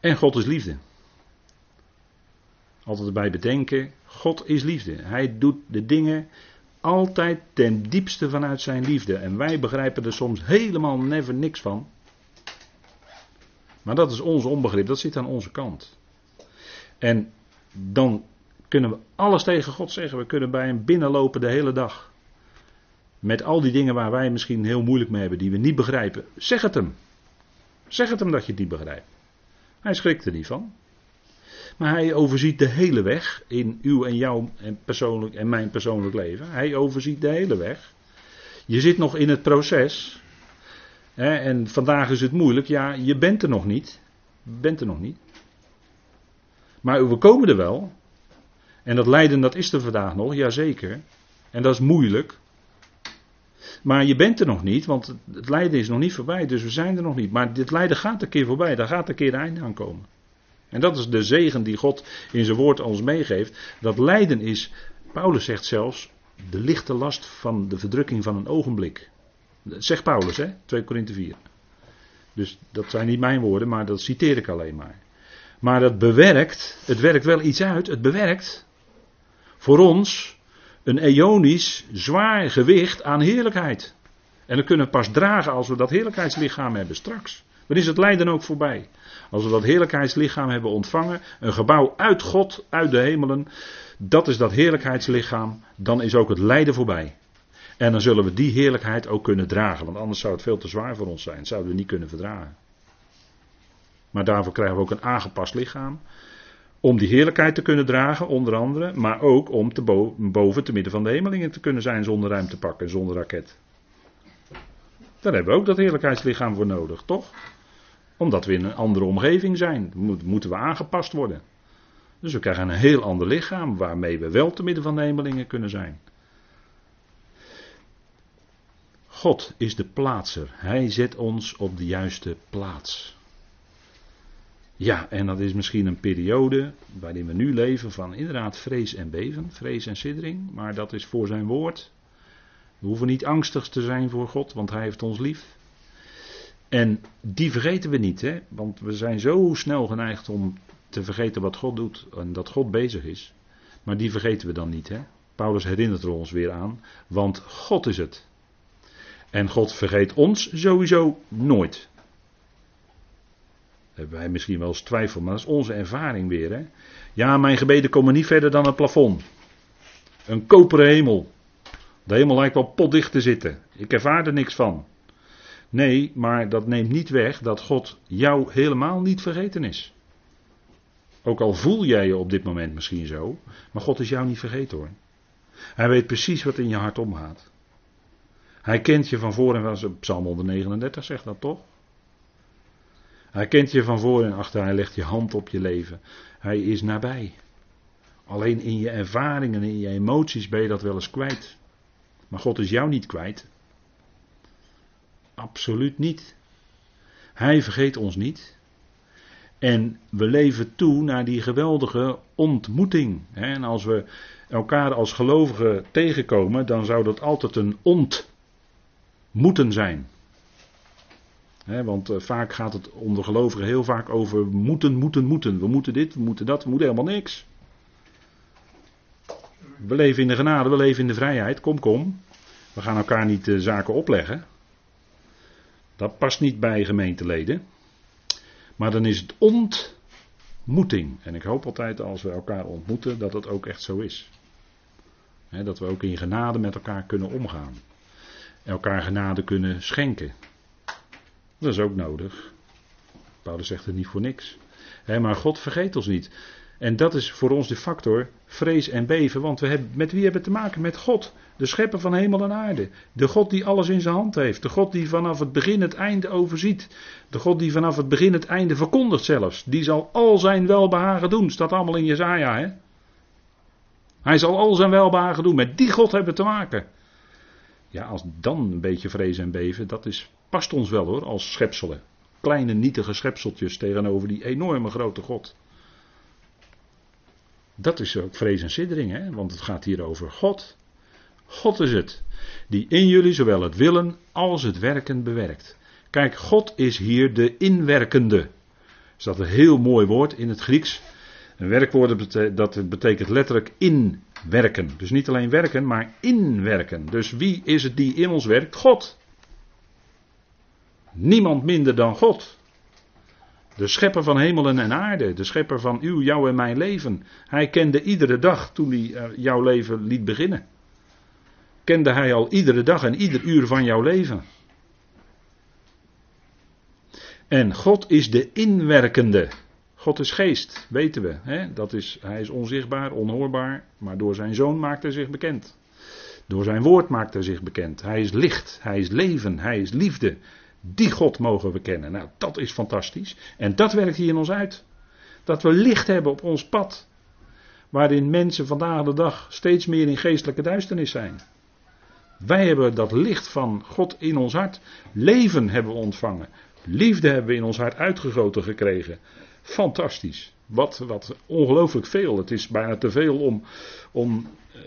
En God is liefde. Altijd erbij bedenken, God is liefde. Hij doet de dingen altijd ten diepste vanuit zijn liefde. En wij begrijpen er soms helemaal never niks van. Maar dat is ons onbegrip, dat zit aan onze kant. En dan kunnen we alles tegen God zeggen. We kunnen bij hem binnenlopen de hele dag. Met al die dingen waar wij misschien heel moeilijk mee hebben, die we niet begrijpen. Zeg het hem. Zeg het hem dat je het niet begrijpt. Hij schrikt er niet van. Maar hij overziet de hele weg in uw en jouw en, persoonlijk, en mijn persoonlijk leven. Hij overziet de hele weg. Je zit nog in het proces. Hè, en vandaag is het moeilijk. Ja, je bent er nog niet. Je bent er nog niet. Maar we komen er wel. En dat lijden, dat is er vandaag nog, jazeker. En dat is moeilijk. Maar je bent er nog niet, want het lijden is nog niet voorbij, dus we zijn er nog niet. Maar dit lijden gaat een keer voorbij, daar gaat een keer een einde aan komen. En dat is de zegen die God in zijn woord ons meegeeft. Dat lijden is, Paulus zegt zelfs, de lichte last van de verdrukking van een ogenblik. Dat zegt Paulus, hè? 2 Korinthe 4. Dus dat zijn niet mijn woorden, maar dat citeer ik alleen maar. Maar dat bewerkt, het werkt wel iets uit, het bewerkt voor ons een eonisch zwaar gewicht aan heerlijkheid. En dat kunnen we pas dragen als we dat heerlijkheidslichaam hebben straks. Dan is het lijden ook voorbij. Als we dat heerlijkheidslichaam hebben ontvangen, een gebouw uit God, uit de hemelen, dat is dat heerlijkheidslichaam, dan is ook het lijden voorbij. En dan zullen we die heerlijkheid ook kunnen dragen, want anders zou het veel te zwaar voor ons zijn. Zouden we niet kunnen verdragen. Maar daarvoor krijgen we ook een aangepast lichaam. Om die heerlijkheid te kunnen dragen, onder andere, maar ook om te boven te midden van de hemelingen te kunnen zijn zonder ruimte pakken, zonder raket. Daar hebben we ook dat heerlijkheidslichaam voor nodig, toch? Omdat we in een andere omgeving zijn, moeten we aangepast worden. Dus we krijgen een heel ander lichaam waarmee we wel te midden van de hemelingen kunnen zijn. God is de plaatser. Hij zet ons op de juiste plaats. Ja, en dat is misschien een periode waarin we nu leven van inderdaad vrees en beven, vrees en siddering, maar dat is voor zijn woord. We hoeven niet angstig te zijn voor God, want Hij heeft ons lief. En die vergeten we niet, hè? want we zijn zo snel geneigd om te vergeten wat God doet en dat God bezig is. Maar die vergeten we dan niet. Hè? Paulus herinnert er ons weer aan, want God is het. En God vergeet ons sowieso nooit. Hebben wij misschien wel eens twijfel, maar dat is onze ervaring weer. Hè? Ja, mijn gebeden komen niet verder dan het plafond. Een koperen hemel. De hemel lijkt wel potdicht te zitten. Ik ervaar er niks van. Nee, maar dat neemt niet weg dat God jou helemaal niet vergeten is. Ook al voel jij je op dit moment misschien zo, maar God is jou niet vergeten hoor. Hij weet precies wat in je hart omgaat. Hij kent je van voor en van Psalm 139 zegt dat toch? Hij kent je van voor en achter, hij legt je hand op je leven. Hij is nabij. Alleen in je ervaringen en in je emoties ben je dat wel eens kwijt. Maar God is jou niet kwijt. Absoluut niet. Hij vergeet ons niet. En we leven toe naar die geweldige ontmoeting. En als we elkaar als gelovigen tegenkomen, dan zou dat altijd een ontmoeten zijn. Want eh, vaak gaat het onder gelovigen heel vaak over moeten, moeten, moeten. We moeten dit, we moeten dat, we moeten helemaal niks. We leven in de genade, we leven in de vrijheid. Kom, kom. We gaan elkaar niet de zaken opleggen. Dat past niet bij gemeenteleden. Maar dan is het ontmoeting. En ik hoop altijd als we elkaar ontmoeten dat het ook echt zo is. dat we ook in genade met elkaar kunnen omgaan. Elkaar genade kunnen schenken. Dat is ook nodig. Paulus zegt het niet voor niks. maar God vergeet ons niet. En dat is voor ons de factor vrees en beven. Want we hebben, met wie hebben we te maken? Met God. De schepper van hemel en aarde. De God die alles in zijn hand heeft. De God die vanaf het begin het einde overziet. De God die vanaf het begin het einde verkondigt zelfs. Die zal al zijn welbehagen doen. Staat allemaal in Jezaja. Hij zal al zijn welbehagen doen. Met die God hebben we te maken. Ja, als dan een beetje vrees en beven, dat is, past ons wel hoor, als schepselen. Kleine nietige schepseltjes tegenover die enorme grote God. Dat is ook vrees en siddering, hè? want het gaat hier over God. God is het, die in jullie zowel het willen als het werken bewerkt. Kijk, God is hier de inwerkende. Is dat een heel mooi woord in het Grieks? Een werkwoord dat betekent letterlijk inwerken. Dus niet alleen werken, maar inwerken. Dus wie is het die in ons werkt? God. Niemand minder dan God. De schepper van hemelen en aarde, de schepper van uw, jouw en mijn leven. Hij kende iedere dag toen hij eh, jouw leven liet beginnen. Kende hij al iedere dag en ieder uur van jouw leven. En God is de inwerkende. God is geest, weten we. Hè? Dat is, hij is onzichtbaar, onhoorbaar, maar door zijn zoon maakt hij zich bekend. Door zijn woord maakt hij zich bekend. Hij is licht, hij is leven, hij is liefde. Die God mogen we kennen. Nou, dat is fantastisch. En dat werkt hier in ons uit. Dat we licht hebben op ons pad. Waarin mensen vandaag de dag steeds meer in geestelijke duisternis zijn. Wij hebben dat licht van God in ons hart. Leven hebben we ontvangen. Liefde hebben we in ons hart uitgegoten gekregen. Fantastisch. Wat, wat ongelooflijk veel. Het is bijna te veel om, om eh,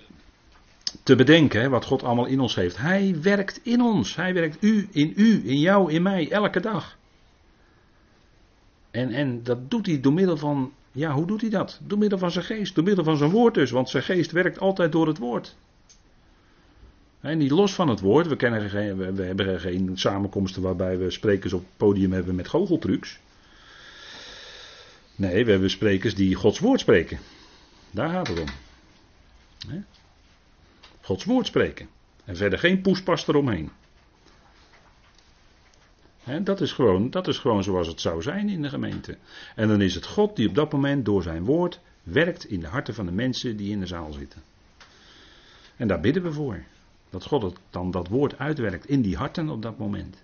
te bedenken wat God allemaal in ons heeft. Hij werkt in ons. Hij werkt u, in u, in jou, in mij, elke dag. En, en dat doet hij door middel van, ja, hoe doet hij dat? Door middel van zijn geest, door middel van zijn woord dus, want zijn geest werkt altijd door het woord. En niet los van het woord, we, kennen geen, we, we hebben geen samenkomsten waarbij we sprekers op het podium hebben met goocheltrucs. Nee, we hebben sprekers die Gods woord spreken. Daar gaat het om. Gods woord spreken. En verder geen poespas eromheen. He, dat, is gewoon, dat is gewoon zoals het zou zijn in de gemeente. En dan is het God die op dat moment door zijn woord werkt in de harten van de mensen die in de zaal zitten. En daar bidden we voor. Dat God het, dan dat woord uitwerkt in die harten op dat moment.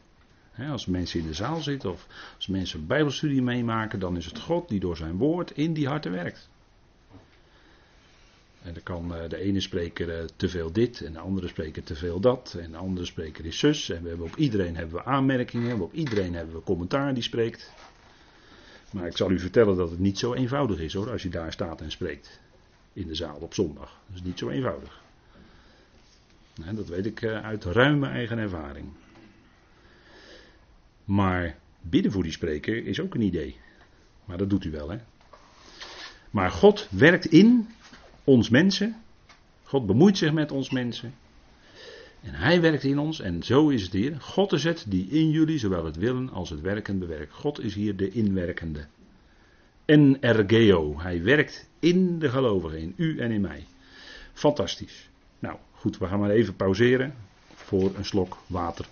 als mensen in de zaal zitten of als mensen Bijbelstudie meemaken, dan is het God die door zijn woord in die harten werkt. En dan kan eh, de ene spreker eh, te veel dit en de andere spreker te veel dat en de andere spreker is zus. En we hebben op iedereen hebben we aanmerkingen, op iedereen hebben we commentaar die spreekt. Maar ik zal u vertellen dat het niet zo eenvoudig is hoor, als je daar staat en spreekt. In de zaal op zondag. Dat is niet zo eenvoudig. Dat weet ik eh, uit ruime eigen ervaring. Maar bidden voor die spreker is ook een idee. Maar dat doet u wel hè. Maar God werkt in ons mensen. God bemoeit zich met ons mensen. En hij werkt in ons en zo is het hier. God is het die in jullie zowel het willen als het werken bewerkt. God is hier de inwerkende. En ergeo. Hij werkt in de gelovigen, in u en in mij. Fantastisch. Nou goed, we gaan maar even pauzeren voor een slok water.